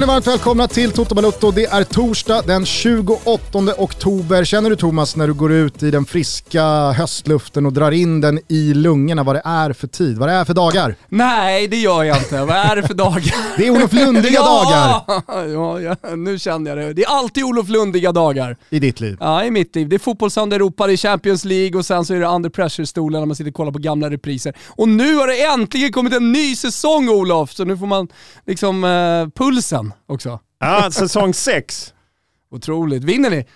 Känner varmt välkomna till Toto Balutto. Det är torsdag den 28 oktober. Känner du Thomas när du går ut i den friska höstluften och drar in den i lungorna vad det är för tid, vad det är för dagar? Nej, det gör jag inte. vad är det för dagar? Det är Olof Lundiga ja! dagar Ja, ja, nu kände jag det. Det är alltid Olof Lundiga dagar. i ditt liv. Ja, i mitt liv. Det är fotbollssound Europa, det är Champions League och sen så är det under pressure-stolen när man sitter och kollar på gamla repriser. Och nu har det äntligen kommit en ny säsong Olof, så nu får man liksom eh, pulsen också. Ja, säsong 6. Otroligt. Vinner ni?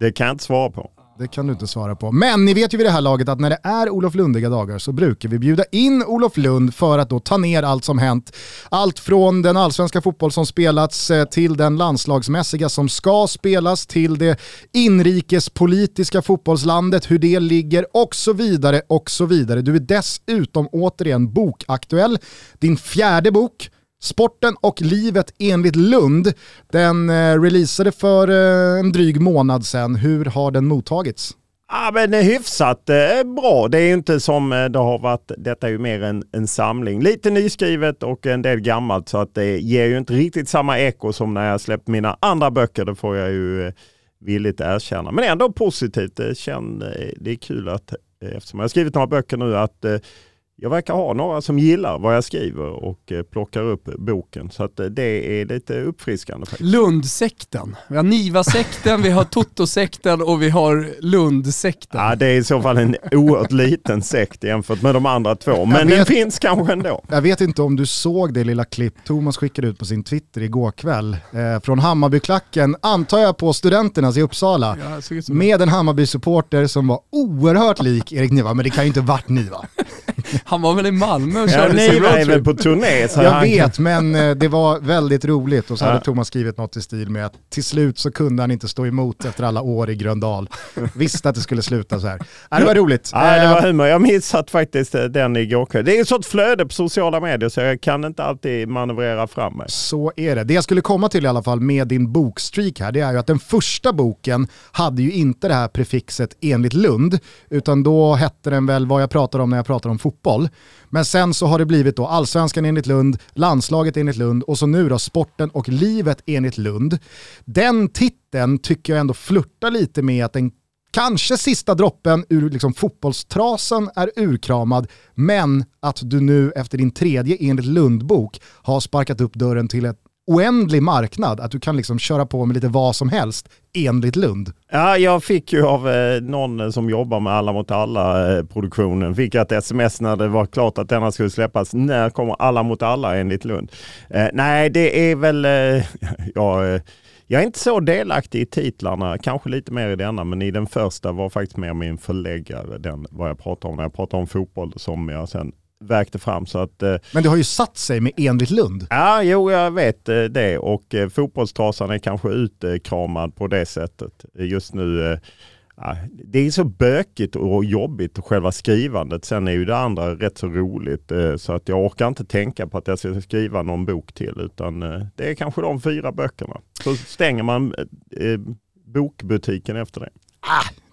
Det kan jag inte svara på. Det kan du inte svara på. Men ni vet ju vid det här laget att när det är Olof Lundiga dagar så brukar vi bjuda in Olof Lund för att då ta ner allt som hänt. Allt från den allsvenska fotboll som spelats eh, till den landslagsmässiga som ska spelas till det inrikespolitiska fotbollslandet, hur det ligger och så vidare och så vidare. Du är dessutom återigen bokaktuell. Din fjärde bok Sporten och livet enligt Lund, den eh, releasade för eh, en dryg månad sedan. Hur har den mottagits? Ja, men hyfsat eh, bra. Det är inte som det har varit. Detta är ju mer en, en samling. Lite nyskrivet och en del gammalt så att det ger ju inte riktigt samma eko som när jag släppt mina andra böcker. Det får jag ju villigt erkänna. Men ändå positivt. Det, det är kul att eftersom jag har skrivit några böcker nu att jag verkar ha några som gillar vad jag skriver och eh, plockar upp boken. Så att eh, det är lite uppfriskande. Faktiskt. Lundsekten. Vi har Niva-sekten, vi har Toto-sekten och vi har Lundsekten. Ja, det är i så fall en oerhört liten sekt jämfört med de andra två. Men vet- den finns kanske ändå. Jag vet inte om du såg det lilla klipp Thomas skickade ut på sin Twitter igår kväll eh, från Hammarbyklacken, antar jag på studenternas i Uppsala, Ja, med en Hammarby-supporter som var oerhört lik Erik Niva, men det kan ju inte varit Niva. Han var väl i Malmö och Ja, körde ni sin roadtrip. väl på turné. Så Jag han- vet, men eh, det var väldigt roligt och så hade Ja. Thomas skrivit något i stil med att till slut så kunde han inte stå emot efter alla år i Gröndal. Visste att det skulle sluta så här. Ja, det var roligt. Ja, det Eh, var humor. Jag missat faktiskt eh, den igår kväll. Det är ett sånt flöde på sociala medier så jag kan inte alltid manövrera fram mig. Så är det. Det jag skulle komma till i alla fall med din bokstreak här, det är ju att den första boken hade ju inte det här prefixet enligt Lund, utan då hette den väl vad jag pratar om när jag pratar om fotboll. Men sen så har det blivit då allsvenskan enligt Lund, landslaget enligt Lund och så nu då sporten och livet enligt Lund. Den titeln tycker jag ändå flörtar lite med att den Kanske sista droppen ur liksom fotbollstrasen är urkramad, men att du nu efter din tredje enligt Lundbok har sparkat upp dörren till ett oändlig marknad. Att du kan liksom köra på med lite vad som helst enligt Lund. Ja, jag fick ju av eh, någon eh, som jobbar med Alla mot alla-produktionen, eh, fick jag ett sms när det var klart att denna skulle släppas. När kommer Alla mot alla enligt Lund? Eh, nej, det är väl, eh, ja, eh, jag är inte så delaktig i titlarna, kanske lite mer i denna, men i den första var faktiskt mer min förläggare, den, vad jag pratade om när jag pratade om fotboll, som jag sen vägte fram. Så att, eh, Men det har ju satt sig med enligt Lund. Ja, jo, jag vet eh, det och eh, fotbollstrasan är kanske utkramad på det sättet. Just nu, ja, det är så bökigt och jobbigt själva skrivandet. Sen är ju det andra rätt så roligt så att jag orkar inte tänka på att jag ska skriva någon bok till utan det är kanske de fyra böckerna. Så stänger man bokbutiken efter det.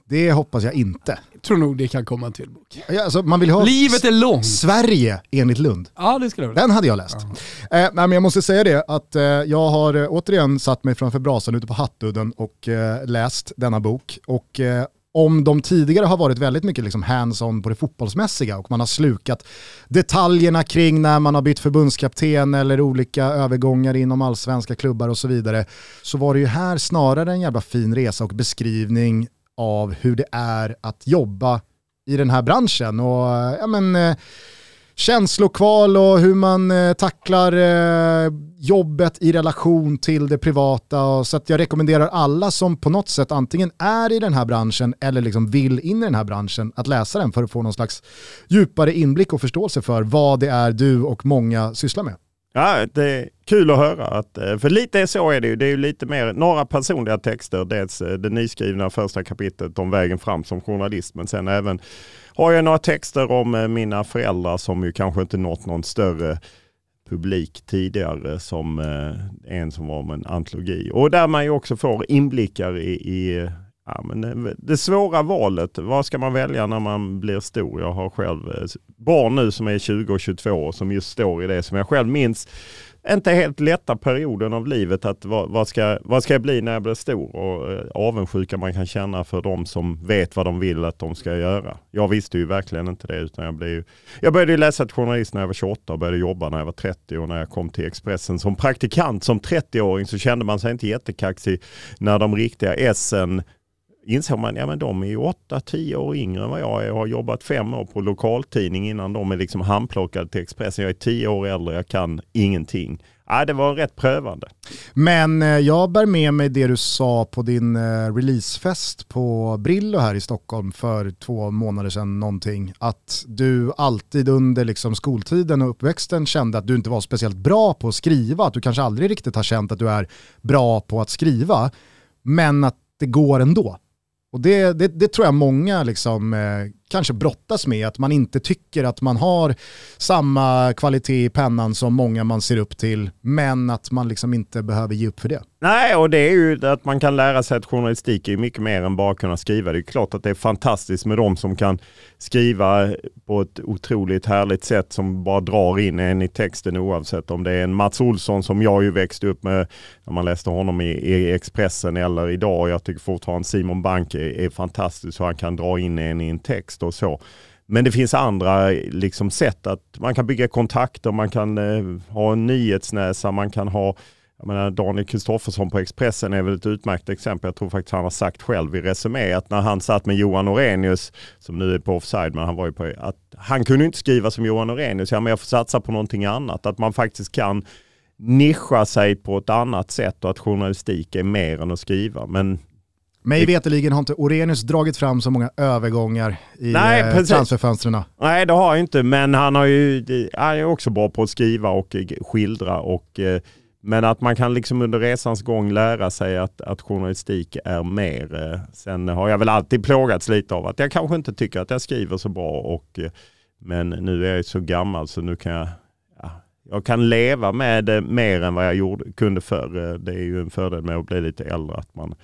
Det hoppas jag inte. Jag tror nog det kan komma en till bok. Ja, Alltså, man vill ha Livet är långt. Sverige enligt Lund. Ja, det skulle jag vilja. Den hade jag läst. Eh, nej, men jag måste säga det att eh, jag har eh, återigen satt mig framför brasan ute på Hattudden och eh, läst denna bok. Och eh, om de tidigare har varit väldigt mycket liksom hands-on på det fotbollsmässiga och man har slukat detaljerna kring när man har bytt förbundskapten eller olika övergångar inom allsvenska klubbar och så vidare, så var det ju här snarare en jävla fin resa och beskrivning av hur det är att jobba i den här branschen. Och ja, men, eh, känslokval och hur man eh, tacklar eh, jobbet i relation till det privata. Så att jag rekommenderar alla som på något sätt antingen är i den här branschen eller liksom vill in i den här branschen att läsa den för att få någon slags djupare inblick och förståelse för vad det är du och många sysslar med. Ja, det är kul att höra. Att, eh, för lite så är det ju. Det är ju lite mer några personliga texter. Dels eh, det nyskrivna första kapitlet om vägen fram som journalist. Men sen även har jag några texter om eh, mina föräldrar som ju kanske inte nått någon större publik tidigare som en som var om en antologi. Och där man ju också får inblickar i, i Ja, men det, svåra valet, vad ska man välja när man blir stor? Jag har själv eh, barn nu som är 20 och 22 år som just står i det som jag själv minns inte helt lätta perioden av livet. att vad, vad, ska, vad ska jag bli när jag blir stor? Och eh, avundsjuka man kan känna för de som vet vad de vill att de ska göra. Jag visste ju verkligen inte det. utan Jag, blev, jag började läsa till journalist när jag var 28 och började jobba när jag var 30. Och när jag kom till Expressen som praktikant som 30-åring så kände man sig inte jättekaxig när de riktiga essen insåg man, ja men de är ju 8-10 år yngre än vad jag är och har jobbat fem år på lokaltidning innan de är liksom handplockade till Expressen. Jag är 10 år äldre, jag kan ingenting. Ja, det var rätt prövande. Men eh, jag bär med mig det du sa på din eh, releasefest på Brillo här i Stockholm för två månader sedan någonting. Att du alltid under liksom skoltiden och uppväxten kände att du inte var speciellt bra på att skriva. Att du kanske aldrig riktigt har känt att du är bra på att skriva. Men att det går ändå. Och det, det, det, tror jag många liksom, eh, kanske brottas med, att man inte tycker att man har samma kvalitet i pennan som många man ser upp till, men att man liksom inte behöver ge upp för det. Nej, och det är ju att man kan lära sig att journalistik är mycket mer än bara kunna skriva. Det är klart att det är fantastiskt med de som kan skriva på ett otroligt härligt sätt som bara drar in en i texten oavsett om det är en Mats Olsson som jag ju växte upp med när man läste honom i, i Expressen eller idag. Jag tycker fortfarande Simon Bank är, är fantastisk hur han kan dra in en i en text och så. Men det finns andra liksom, sätt att man kan bygga kontakter, man kan eh, ha en nyhetsnäsa, man kan ha jag menar, Daniel Kristoffersson på Expressen är väl ett utmärkt exempel. Jag tror faktiskt han har sagt själv i Resumé att när han satt med Johan Orenius, som nu är på offside, men han var ju på, att han kunde inte skriva som Johan Orenius. Ja, men jag får satsa på någonting annat. Att man faktiskt kan nischa sig på ett annat sätt och att journalistik är mer än att skriva. Men mig veterligen har inte Orenius dragit fram så många övergångar i Nej, eh, transferfönstren. Nej, det har jag inte, men han, har ju, han är också bra på att skriva och skildra. Och, eh, men att man kan liksom under resans gång lära sig att, att journalistik är mer. Eh, sen har jag väl alltid plågats lite av att jag kanske inte tycker att jag skriver så bra. Och, men nu är jag så gammal så nu kan jag jag kan leva med det mer än vad jag gjorde, kunde förr. Det är ju en fördel med att bli lite äldre. Att man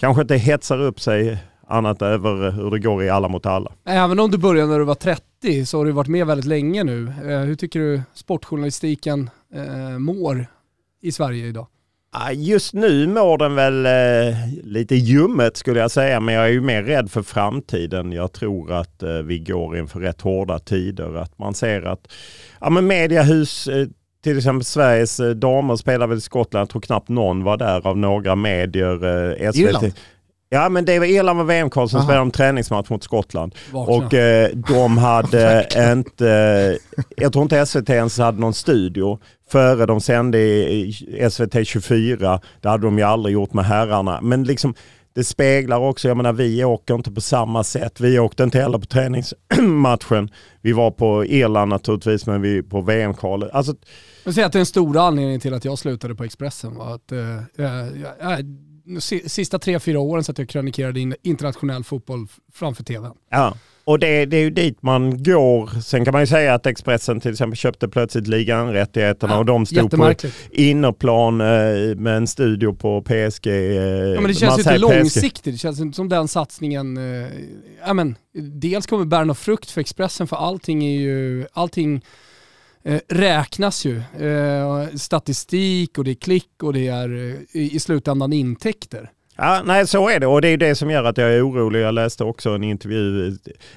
kanske inte hetsar upp sig annat över hur det går i alla mot alla. Även om du började när du var 30 så har du varit med väldigt länge nu. Eh, hur tycker du sportjournalistiken eh, mår i Sverige idag? Just nu mår den väl eh, lite ljummet skulle jag säga, men jag är ju mer rädd för framtiden. Jag tror att vi går inför rätt hårda tider. Att man ser att ja, men mediehus till exempel Sveriges eh, damer spelar väl i Skottland. Jag tror knappt någon var där av några medier. Eh, SVT. Irland? Ja men det var Irland var VM-kval som spelade en träningsmatch mot Skottland. Vakna. Och eh, de hade inte, jag tror inte SVT ens hade någon studio före de sände i SVT 24. Det hade de ju aldrig gjort med herrarna. Men liksom det speglar också, jag menar vi åker inte på samma sätt. Vi åkte inte heller på träningsmatchen. Vi var på Irland naturligtvis men vi på VM-kvalet. Alltså, jag säger att den stora anledningen till att jag slutade på Expressen var att eh, jag, sista tre, fyra åren så att jag kronikerade in internationell fotboll framför tvn. Ja. Och det, det, är ju dit man går. Sen kan man ju säga att Expressen till exempel köpte plötsligt ligan-rättigheterna ja, och de stod på innerplan eh, med en studio på PSG. Eh, ja, men det känns ju inte långsiktigt. Det känns inte som den satsningen. Eh, ja, men, dels kommer bära något frukt för Expressen för allting är ju, allting eh, räknas ju. Eh, statistik och det är klick och det är eh, i slutändan intäkter. Ja, nej, så är det och det är det som gör att jag är orolig. Jag läste också en intervju,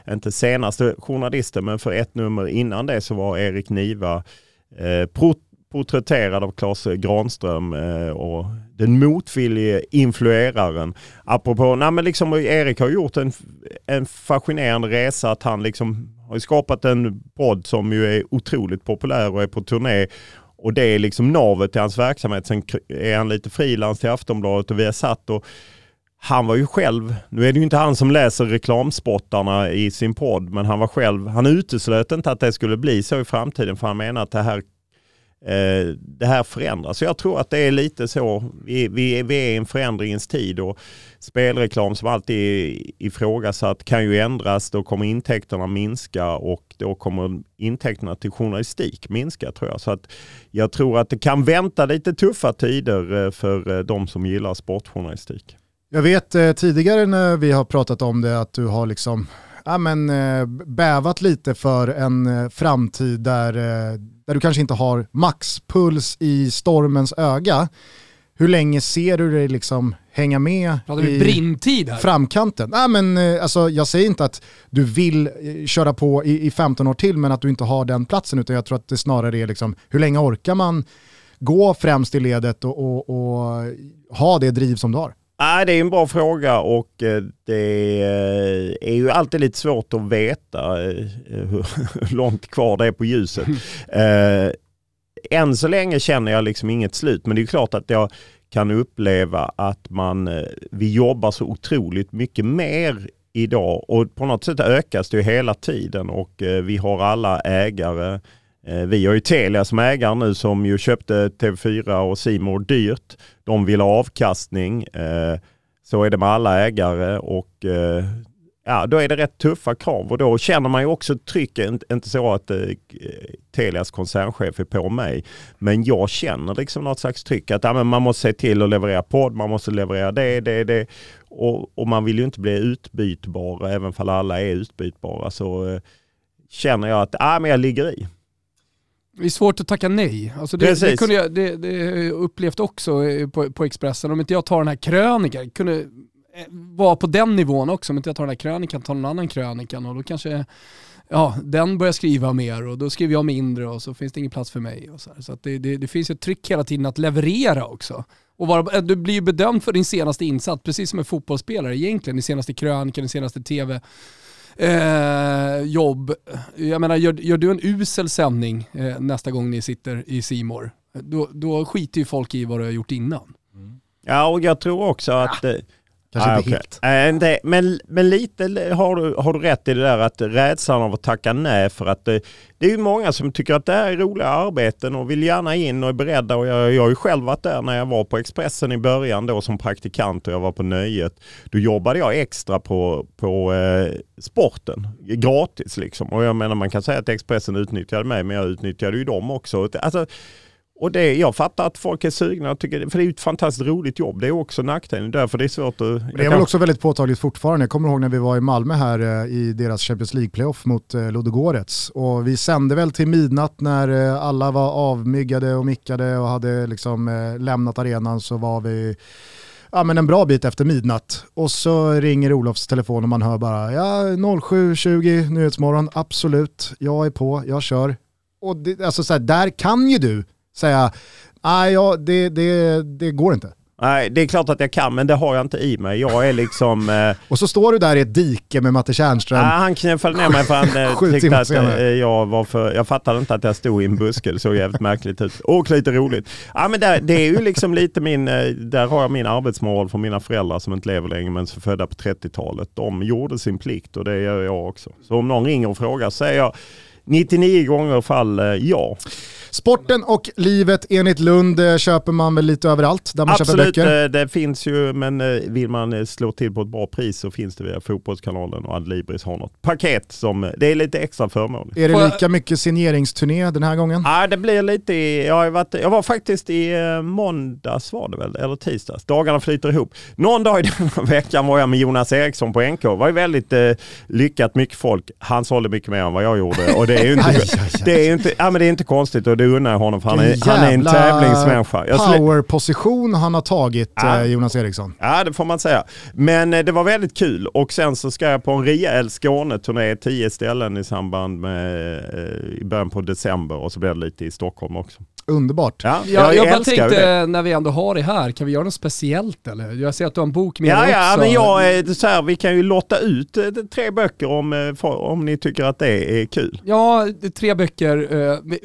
inte senaste journalisten, men för ett nummer innan det så var Erik Niva eh, porträtterad av Claes Granström eh, och den motvillige influeraren. Apropå, nej men liksom Erik har gjort en, en fascinerande resa att han liksom har skapat en podd som ju är otroligt populär och är på turné och det är liksom navet till hans verksamhet. Sen är han lite frilans till Aftonbladet och vi har satt och han var ju själv, nu är det ju inte han som läser reklamspottarna i sin podd, men han var själv, han uteslöt inte att det skulle bli så i framtiden för han menar att det här Eh, det här förändras. Så jag tror att det är lite så, vi, vi, vi är i en förändringens tid och spelreklam som alltid är ifrågasatt kan ju ändras. Då kommer intäkterna minska och då kommer intäkterna till journalistik minska tror jag. Så att jag tror att det kan vänta lite tuffa tider eh, för eh, de som gillar sportjournalistik. Jag vet tidigare när vi har pratat om det att du har liksom ja, men, bävat lite för en framtid där, där du kanske inte har maxpuls i stormens öga. Hur länge ser du dig liksom hänga med Pratar i brintid här? framkanten? Nej, men, eh, alltså, jag säger inte att du vill eh, köra på i, i 15 år till men att du inte har den platsen utan jag tror att det snarare är liksom, hur länge orkar man gå främst i ledet och, och, och ha det driv som du har? Nej, det är en bra fråga och eh, det eh, är ju alltid lite svårt att veta eh, hur långt kvar det är på ljuset. Eh, Än så länge känner jag liksom inget slut men det är klart att jag kan uppleva att man, vi jobbar så otroligt mycket mer idag och på något sätt ökas det ju hela tiden och vi har alla ägare Eh, vi har ju Telia som ägare nu som ju köpte TV4 och Simor dyrt. De vill ha avkastning. Eh, så är det med alla ägare och eh, ja, då är det rätt tuffa krav och då känner man ju också trycket. Inte- så att eh, Telias koncernchef är på mig, men jag känner liksom något slags tryck att ja, men man måste se till att leverera podd, man måste leverera det, det, det. Och, och man vill ju inte bli utbytbara, även om alla är utbytbara. Så eh, känner jag att ja, men jag ligger i. Det är svårt att tacka nej. Alltså det, det, Precis. kunde jag, det, det upplevt också eh, på, på Expressen. Om inte jag tar den här krönikan, kunde eh, vara på den nivån också. Om inte jag tar den här krönikan, tar någon annan krönikan och då kanske ja, den börjar skriva mer och då skriver jag mindre och så finns det ingen plats för mig. Och så här. så det, det, det finns ett tryck hela tiden att leverera också. Och vara, du blir ju bedömd för din senaste insats, precis som en fotbollsspelare egentligen. Din senaste krönika, din senaste tv eh, jobb. Jag menar, gör, gör du en usel sändning eh, nästa gång ni sitter i Simor då, då skiter ju folk i vad du har gjort innan. Ja, och jag tror också att... eh, Kanske ah, inte okej. helt. Eh, det, men, men lite har du, har du rätt i det där att rädslan av att tacka nej för att det, det är ju många som tycker att det här är roliga arbeten och vill gärna in och är beredda och jag, jag har ju själv varit där när jag var på Expressen i början då som praktikant och jag var på Nöjet. Då jobbade jag extra på, på eh, sporten, gratis liksom. Och jag menar man kan säga att Expressen utnyttjade mig men jag utnyttjade ju dem också. Alltså, och det, jag fattar att folk är sugna, tycker, för det är ju ett fantastiskt roligt jobb. Det är också nackdelen, därför det är svårt att... Det är väl också väldigt påtagligt fortfarande. Jag kommer ihåg när vi var i Malmö här eh, i deras Champions League-playoff mot eh, Ludogorets. Och vi sände väl till midnatt när eh, alla var avmyggade och mickade och hade liksom lämnat arenan så var vi ja, men en bra bit efter midnatt. Och så ringer Olofs telefon och man hör bara ja 07.20 Nyhetsmorgon, absolut, jag är på, jag kör. Och det, alltså så här, där kan ju du säga nej ja, det, det, det går inte. Nej, det är klart att jag kan, men det har jag inte i mig. Jag är liksom... Eh, Och så står du där i ett dike med Matte Tjärnström. ah, han knuffade ner mig för han eh, tyckte att eh, jag var för... Jag fattade inte att jag stod i en buske. Det såg jävligt märkligt ut. Och lite roligt. Ja, men där, det är ju liksom lite min... eh, Där har jag min arbetsmoral för mina föräldrar som inte lever längre men som är födda på 30-talet. De gjorde sin plikt och det gör jag också. Så om någon ringer och frågar säger jag 99 gånger fall eh, ja. Sporten och livet enligt Lund eh, köper man väl lite överallt där man köper Absolut, böcker. eh, det finns ju, men eh, vill man slå till på ett bra pris så finns det via Fotbollskanalen och Adlibris har något paket som, det är lite extra förmånligt. Är det lika mycket signeringsturné den här gången? Ja, det blir lite jag, har varit, jag var faktiskt i måndags var det väl, eller tisdags. Dagarna flyter ihop. Någon dag i denna veckan var jag med Jonas Eriksson på NK. Det var ju väldigt eh, lyckat, mycket folk. Han sålde mycket mer än vad jag gjorde och det är ju inte, det är inte, ja, men det är inte konstigt och det unnar jag honom för han är, han är en jävla tävlingsmänniska. Jag slä- Powerposition han har tagit, Ja. eh, Jonas Eriksson. Ja, det får man säga. Men eh, det var väldigt kul och sen så ska jag på en rejäl Skåneturné, tio ställen i samband med eh, i början på december och så blir det lite i Stockholm också. Underbart. Ja, Jag, jag, bara tänkte det. när vi ändå har det här, kan vi göra något speciellt eller? Jag ser att du har en bok med Ja, dig ja, också. men jag, är så här, vi kan ju lotta ut eh, tre böcker om, eh, om ni tycker att det är kul. Ja, tre böcker.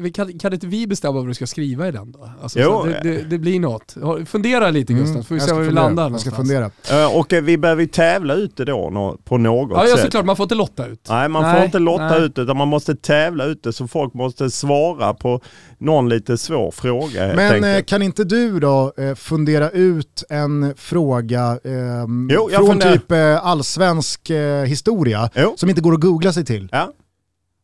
eh, Kan, kan inte vi bestämma vad du ska skriva i den då? Alltså, Jo, så det, det, det blir något. Fundera lite Gustav, så får vi se ska var vi fundera. landar Jag ska någonstans. fundera. Eh, Och eh, vi behöver ju tävla ut det då på något Ja, ja sätt. såklart, man får inte lotta ut. Nej, man får Nej, inte lotta nej. ut det, utan man måste tävla ut det så folk måste svara på någon lite svår fråga Men eh, kan inte du då eh, fundera ut en fråga ehm, Jo, jag från funderar. typ eh, allsvensk eh, historia Jo. som inte går att googla sig till? Ja.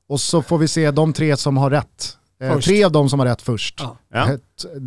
Och så får vi se de tre som har rätt. Eh, tre av dem som har rätt först. Ja.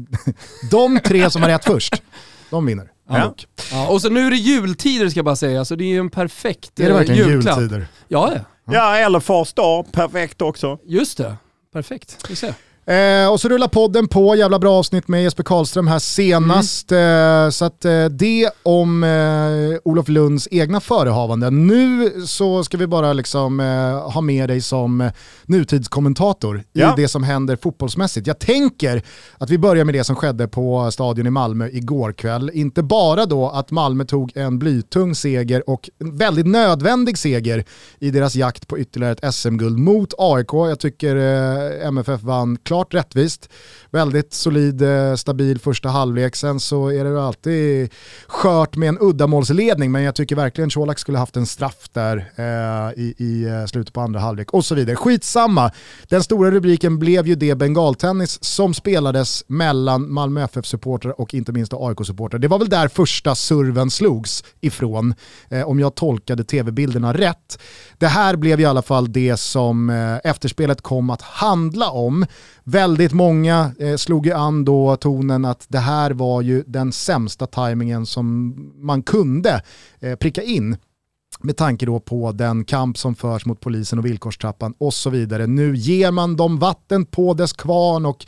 De tre som har rätt först de vinner. Ja. ja. Och så nu är det jultider ska jag bara säga, så det är ju en perfekt Är det verkligen eh, julklapp. jultider? Ja, ja. Ja, eller Fars dag, perfekt också. Just det. Perfekt. Vi ser. Eh, och så rullar podden på, jävla bra avsnitt med Jesper Karlström här senast. Mm. Eh, så att eh, det om eh, Olof Lunds egna förehavanden. Nu så ska vi bara liksom eh, ha med dig som nutidskommentator Ja. i det som händer fotbollsmässigt. Jag tänker att vi börjar med det som skedde på stadion i Malmö igår kväll. Inte bara då att Malmö tog en blytung seger och en väldigt nödvändig seger i deras jakt på ytterligare ett SM-guld mot AIK. Jag tycker eh, MFF vann klart rättvist. Väldigt solid, eh, stabil första halvlek. Sen så är det alltid skört med en uddamålsledning, men jag tycker verkligen Colak skulle haft en straff där eh, i, i eh, slutet på andra halvlek och så vidare. Skitsamma. Den stora rubriken blev ju det bengaltennis som spelades mellan Malmö FF-supportrar och inte minst AIK-supportrar. Det var väl där första serven slogs ifrån, eh, om jag tolkade tv-bilderna rätt. Det här blev i alla fall det som eh, efterspelet kom att handla om. Väldigt många eh, slog ju an då tonen att det här var ju den sämsta tajmingen som man kunde eh, pricka in med tanke då på den kamp som förs mot polisen och villkorstrappan och så vidare. Nu ger man dem vatten på dess kvarn och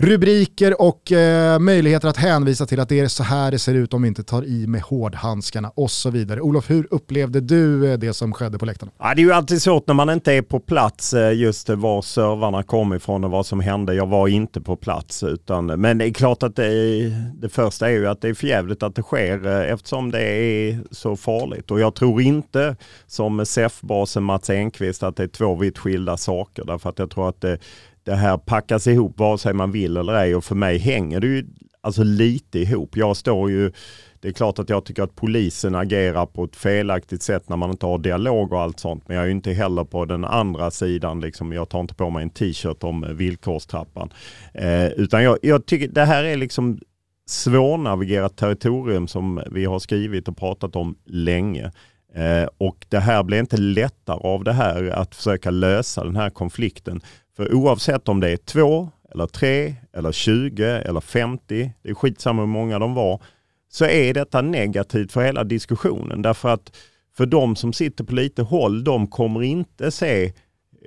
rubriker och eh, möjligheter att hänvisa till att det är så här det ser ut om vi inte tar i med hårdhandskarna och så vidare. Olof, hur upplevde du eh, det som skedde på läktarna? Ja, det är ju alltid svårt när man inte är på plats eh, just var servarna kom ifrån och vad som hände. Jag var inte på plats. Utan, men det är klart att det, är, det första är ju att det är förjävligt att det sker eh, eftersom det är så farligt. Och jag tror inte som SEF-basen Mats Enqvist att det är två vitt skilda saker. Därför att jag tror att det, det här packas ihop vare sig man vill eller ej och för mig hänger det ju alltså lite ihop. Jag står ju det är klart att jag tycker att polisen agerar på ett felaktigt sätt när man inte har dialog och allt sånt. Men jag är ju inte heller på den andra sidan. Liksom, jag tar inte på mig en t-shirt om eh, villkorstrappan. Eh, utan jag, jag tycker det här är liksom svårnavigerat territorium som vi har skrivit och pratat om länge. Eh, och det här blir inte lättare av det här att försöka lösa den här konflikten. För oavsett om det är två, eller tre, eller 20 eller 50, det är skitsamma hur många de var, så är detta negativt för hela diskussionen. Därför att för de som sitter på lite håll, de kommer inte se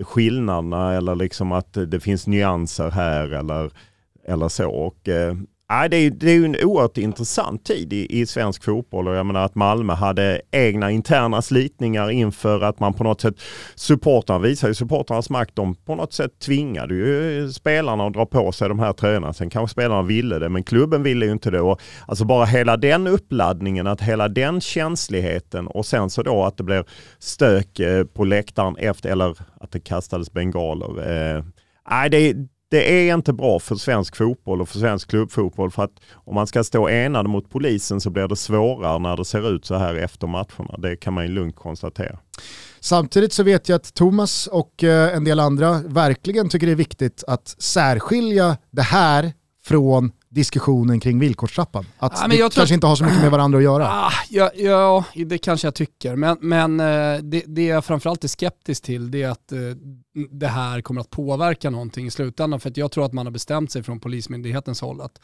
skillnaderna eller liksom att det finns nyanser här eller, eller så. Och, eh, Nej, det, är, det är ju en oerhört intressant tid i, i svensk fotboll och jag menar att Malmö hade egna interna slitningar inför att man på något sätt, supportrarna visar ju supportrarnas makt, de på något sätt tvingade ju spelarna att dra på sig de här tröjorna. Sen kanske spelarna ville det, men klubben ville ju inte det. Och alltså bara hela den uppladdningen, att hela den känsligheten och sen så då att det blev stök eh, på läktaren efter, eller att det kastades bengaler. Eh, nej, det, det är inte bra för svensk fotboll och för svensk klubbfotboll för att om man ska stå enade mot polisen så blir det svårare när det ser ut så här efter matcherna. Det kan man ju lugnt konstatera. Samtidigt så vet jag att Thomas och eh, en del andra verkligen tycker det är viktigt att särskilja det här från diskussionen kring villkorstrappan. Att Ja, det jag tror kanske att- inte har så mycket med varandra att göra. Ah, ja, ja, det kanske jag tycker. Men, men eh, det, det jag framförallt är skeptisk till det är att eh, det här kommer att påverka någonting i slutändan. För jag tror att man har bestämt sig från Polismyndighetens håll att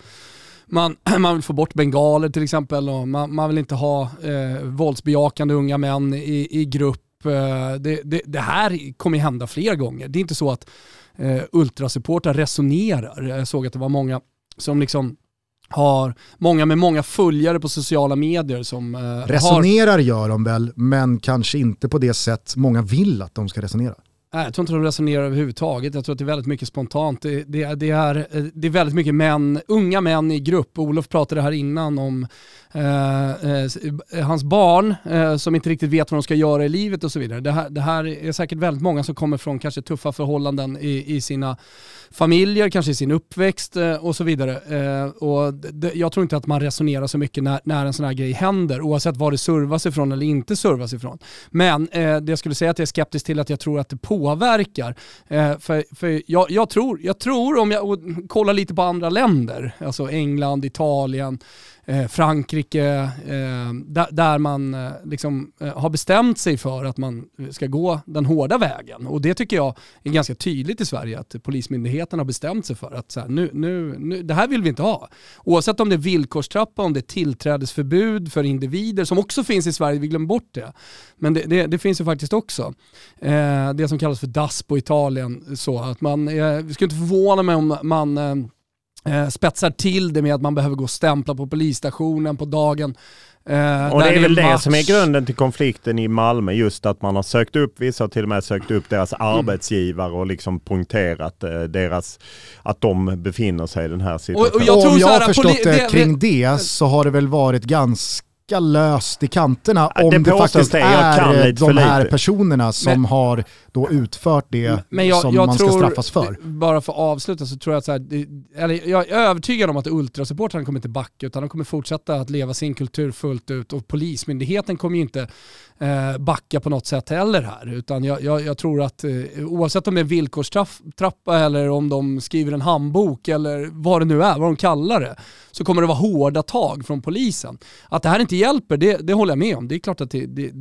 man, man vill få bort bengaler till exempel och man, man vill inte ha eh, våldsbejakande unga män i, i grupp. Eh, det, det, det här kommer ju hända fler gånger. Det är inte så att eh, ultrasupportrar resonerar. Jag såg att det var många som liksom har många med många följare på sociala medier som eh, har... Resonerar gör de väl, men kanske inte på det sätt många vill att de ska resonera. Nej, jag tror inte de resonerar överhuvudtaget. Jag tror att det är väldigt mycket spontant. Det, det, det, är, det är väldigt mycket män, unga män i grupp. Olof pratade här innan om eh, eh, hans barn eh, som inte riktigt vet vad de ska göra i livet och så vidare. Det här, det här är säkert väldigt många som kommer från kanske tuffa förhållanden i, i sina familjer, kanske i sin uppväxt eh, och så vidare. Eh, och jag tror inte att man resonerar så mycket när, när en sån här grej händer, oavsett var det servas ifrån eller inte servas ifrån. Men eh, det jag skulle säga att jag är skeptisk till att jag tror att det påverkar. För för jag, jag, tror, jag tror, om jag kollar lite på andra länder, alltså England, Italien, Eh, Frankrike, eh, där, man eh, liksom, har bestämt sig för att man ska gå den hårda vägen. Och det tycker jag är ganska tydligt i Sverige, att Polismyndigheten har bestämt sig för att så här, nu, nu, nu, det här vill vi inte ha. Oavsett om det är villkorstrappa, om det är tillträdesförbud för individer, som också finns i Sverige, vi glömmer bort det. Men det, det, det finns ju faktiskt också. Det som kallas för DAS på Italien, så att man, eh, vi skulle inte förvåna mig om man spetsar till det med att man behöver gå och stämpla på polisstationen på dagen. Eh, och det är väl det som är grunden till konflikten i Malmö, just att man har sökt upp, vissa har till och med sökt upp deras mm. arbetsgivare och liksom poängterat eh, deras, att de befinner sig i den här situationen. Och, och jag Om jag har förstått det kring det så har det väl varit ganska ganska löst i kanterna om det, det faktiskt det. är de här personerna som men, har då utfört det jag, som jag man ska straffas för. Bara för att avsluta så tror jag att så här, eller jag är övertygad om att ultrasupportrarna kommer inte backa utan de kommer fortsätta att leva sin kultur fullt ut och polismyndigheten kommer ju inte eh, Eh, backa på något sätt heller här. Utan jag, jag, jag tror att eh, oavsett om det är villkorstrappa eller om de skriver en handbok eller vad det nu är, vad de kallar det, så kommer det vara hårda tag från polisen. Att det här inte hjälper, det, det håller jag med om. Det är klart att det, det,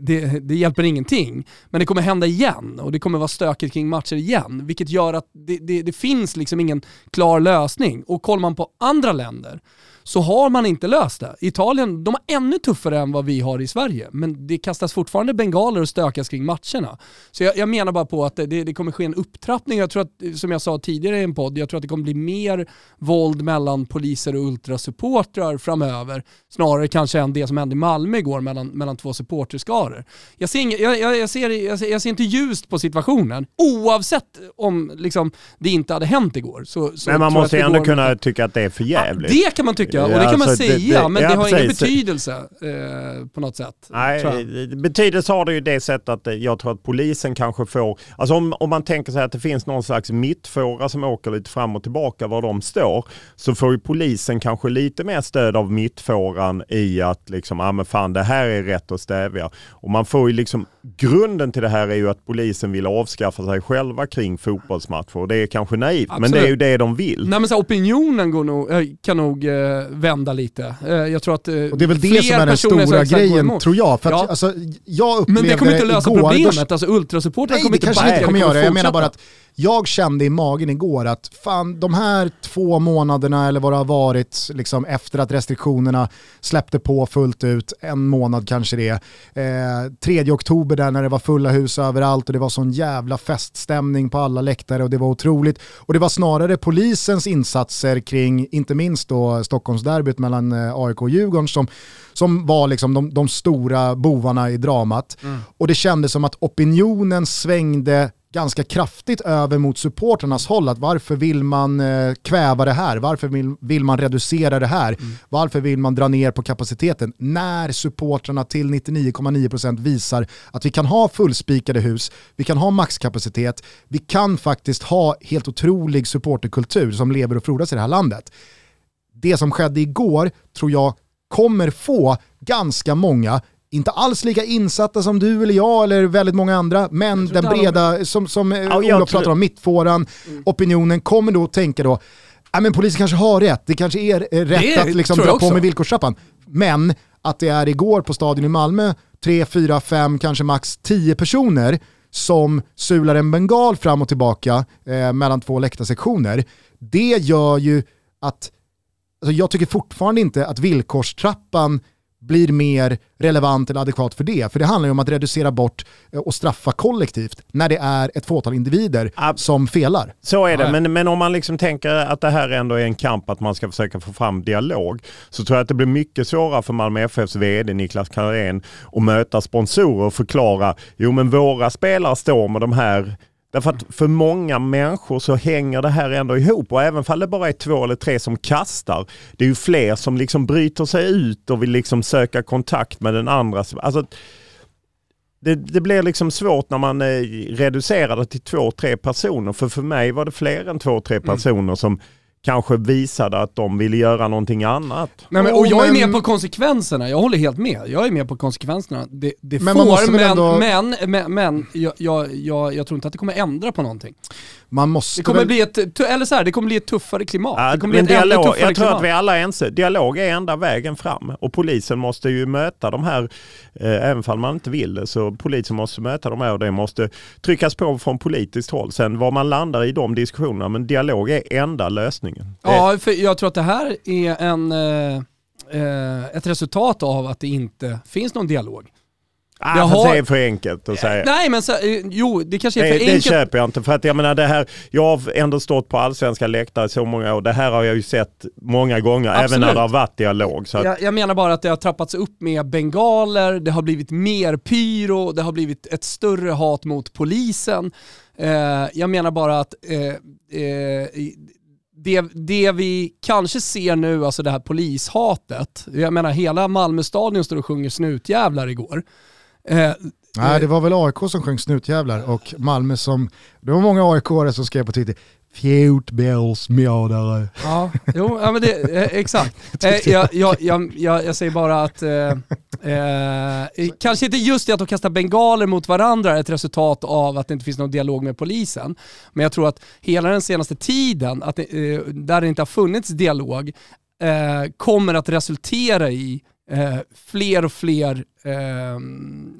det, det, hjälper ingenting. Men det kommer hända igen och det kommer vara stökigt kring matcher igen. Vilket gör att det, det finns liksom ingen klar lösning. Och kollar man på andra länder så har man inte löst det. Italien, de har ännu tuffare än vad vi har i Sverige, men det kastas fortfarande bengaler och stökas kring matcherna. Så jag, jag menar bara på att det, det, kommer ske en upptrappning. Jag tror att, som jag sa tidigare i en podd, jag tror att det kommer bli mer våld mellan poliser och ultrasupportrar framöver, snarare kanske än det som hände i Malmö igår mellan, mellan två supporterskaror. Jag ser, inga, jag, jag, jag, ser, jag, ser, jag ser inte ljust på situationen, oavsett om liksom, det inte hade hänt igår. Så, så men man måste ju ändå kunna tycka att det är för jävligt. Ja, det kan man tycka tycka. Och det kan man alltså, säga, det, det, men det har ingen betydelse eh, på något sätt. Nej, betydelse har det ju det sättet att jag tror att polisen kanske får, alltså om, om man tänker sig att det finns någon slags mittfåra som åker lite fram och tillbaka var de står, så får ju polisen kanske lite mer stöd av mittfåran i att liksom, ja ah, men fan det här är rätt att stävja. Och man får ju liksom, grunden till det här är ju att polisen vill avskaffa sig själva kring fotbollsmatcher och det är kanske naivt, Absolut. men det är ju det de vill. Nej men så opinionen går nog, eh, kan nog eh, vända lite. Eh, jag tror att eh, Och det är väl det som är den stora grejen tror jag. För att, ja. alltså, jag Men det kommer inte lösa igår, problemet, alltså ultrasupportrar kommer inte backa. Det kommer göra. Jag menar bara att jag kände i magen igår att fan de här två månaderna eller vad det har varit liksom, efter att restriktionerna släppte på fullt ut, en månad kanske det är, eh, 3 oktober där när det var fulla hus överallt och det var sån jävla feststämning på alla läktare och det var otroligt. Och det var snarare polisens insatser kring, inte minst då Stockholmsderbyt mellan eh, AIK och Djurgården som, som var liksom de, de stora bovarna i dramat. Mm. Och det kändes som att opinionen svängde ganska kraftigt över mot supporternas håll. Att varför vill man eh, kväva det här? Varför vill, vill man reducera det här? Mm. Varför vill man dra ner på kapaciteten? När supportrarna till 99,9% visar att vi kan ha fullspikade hus, vi kan ha maxkapacitet, vi kan faktiskt ha helt otrolig supporterkultur som lever och frodas i det här landet. Det som skedde igår tror jag kommer få ganska många inte alls lika insatta som du eller jag eller väldigt många andra, men den breda, som, som eh, ja, Olof pratar om, mittfåran, mm. opinionen kommer då tänka då, ja men polisen kanske har rätt, det kanske är eh, rätt det att liksom dra på med villkorstrappan. Men att det är igår på stadion i Malmö, tre, fyra, fem, kanske max tio personer som sular en bengal fram och tillbaka eh, mellan två läktarsektioner, det gör ju att, alltså jag tycker fortfarande inte att villkorstrappan blir mer relevant eller adekvat för det. För det handlar ju om att reducera bort eh, och straffa kollektivt när det är ett fåtal individer Ab som felar. Så är det, men, men om man liksom tänker att det här ändå är en kamp att man ska försöka få fram dialog så tror jag att det blir mycket svårare för Malmö FFs VD Niklas Karén att möta sponsorer och förklara jo men våra spelare står med de här Därför att för många människor så hänger det här ändå ihop och även om det bara är två eller tre som kastar, det är ju fler som liksom bryter sig ut och vill liksom söka kontakt med den andra. Alltså, det, det blir liksom svårt när man eh, reducerar det till två, tre personer. För för mig var det fler än två, tre mm. personer mm. som kanske visade att de ville göra någonting annat. Nej, men, och jag är med på konsekvenserna, jag håller helt med. Jag är med på konsekvenserna. Det, det men får, men, men, ändå... men, men, men jag, jag, jag, jag, tror inte att det kommer ändra på någonting. Man måste Det kommer, väl... bli ett, eller så här, det kommer bli ett tuffare klimat. Ja, det kommer bli men ett dialog, tuffare jag tror klimat. att vi alla är ense. Dialog är enda vägen fram och polisen måste ju möta de här, eh, även om man inte vill så polisen måste möta de här och det måste tryckas på från politiskt håll. Sen var man landar i de diskussionerna, men dialog är enda lösningen. Det- Ja, för jag tror att det här är en, eh, eh, ett resultat av att det inte finns någon dialog. Ah, Jag har- det är för enkelt att säga. Nej men så, eh, jo, det kanske är Det, för det enkelt. köper jag inte. För att jag menar det här, jag har ändå stått på allsvenska läktare så många år. Det här har jag ju sett många gånger, även Absolut. när det har varit dialog. Så att, Jag, jag menar bara att det har trappats upp med bengaler, det har blivit mer pyro, det har blivit ett större hat mot polisen. Eh, jag menar bara att eh, eh, det, det vi kanske ser nu, alltså det här polishatet, jag menar hela Malmö stadion står och sjunger snutjävlar igår. Eh, Nej, det var väl AIK som sjöng snutjävlar och Malmö som, det var många AIK som skrev på Twitter, fjortbålsmördare. Ja, jo, ja men det, eh, exakt. Eh, jag, jag, jag, jag, säger bara att, eh, eh, kanske inte just det att de kastar bengaler mot varandra är ett resultat av att det inte finns någon dialog med polisen. Men jag tror att hela den senaste tiden, att det, eh, där det inte har funnits dialog, eh, kommer att resultera i eh, fler och fler eh,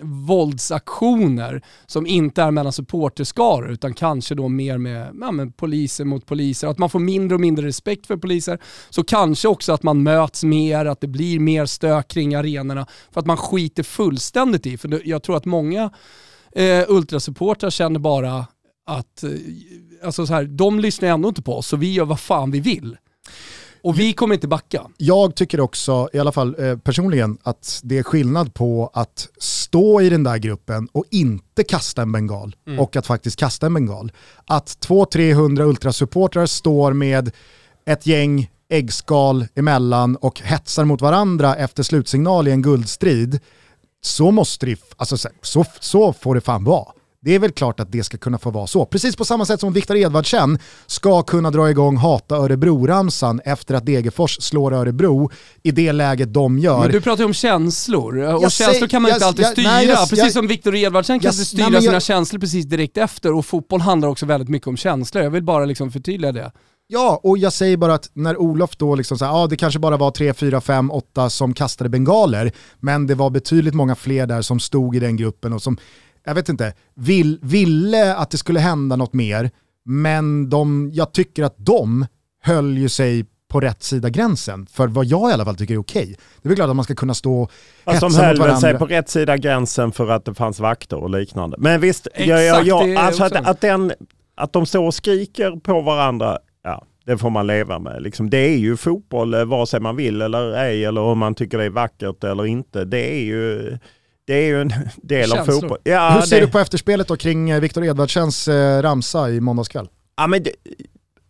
våldsaktioner som inte är mellan supporterskaror utan kanske då mer med, ja, med poliser mot poliser. Att man får mindre och mindre respekt för poliser. Så kanske också att man möts mer, att det blir mer stök kring arenorna för att man skiter fullständigt i. För jag tror att många eh, ultrasupportrar känner bara att eh, alltså så här, de lyssnar ändå inte på oss så vi gör vad fan vi vill. Och vi kommer inte backa. Jag tycker också, i alla fall eh, personligen, att det är skillnad på att stå i den där gruppen och inte kasta en bengal och att faktiskt kasta en bengal. Att 200-300 ultrasupportrar står med ett gäng äggskal emellan och hetsar mot varandra efter slutsignal i en guldstrid. Så måste det, alltså så, så, så får det fan vara. Det är väl klart att det ska kunna få vara så. Precis på samma sätt som Viktor Edvardsen ska kunna dra igång Hata Örebro-ramsan efter att Degerfors slår Örebro i det läget de gör. Men du pratar ju om känslor och Jag känslor säger- kan man jag- inte alltid jag- styra. nej, jag- precis som Viktor Edvardsen kan inte nej, styra men sina känslor precis direkt efter och fotboll handlar också väldigt mycket om känslor. Jag vill bara liksom förtydliga det. Ja, och jag säger bara att när Olof då liksom här, ja det kanske bara var 3, 4, 5, 8 som kastade bengaler, men det var betydligt många fler där som stod i den gruppen och som, jag vet inte, vill, ville att det skulle hända något mer, men de, jag tycker att de höll ju sig på rätt sida gränsen, för vad jag i alla fall tycker är okej. Det är väl klart att man ska kunna stå och Alltså hetsa mot väl sig varandra. på rätt sida gränsen för att det fanns vakter och liknande. Men visst, Exakt, ja, det är alltså att, att, den, att de står och skriker på varandra, ja, det får man leva med. Liksom, det är ju fotboll, eh, vare sig man vill eller ej, eller om man tycker det är vackert eller inte. Det är ju, det är ju en del av Känslor. fotboll. Ja, Hur ser det, du på efterspelet då kring eh, Viktor Edvardsens eh, ramsa i måndagskväll? Ja, men det,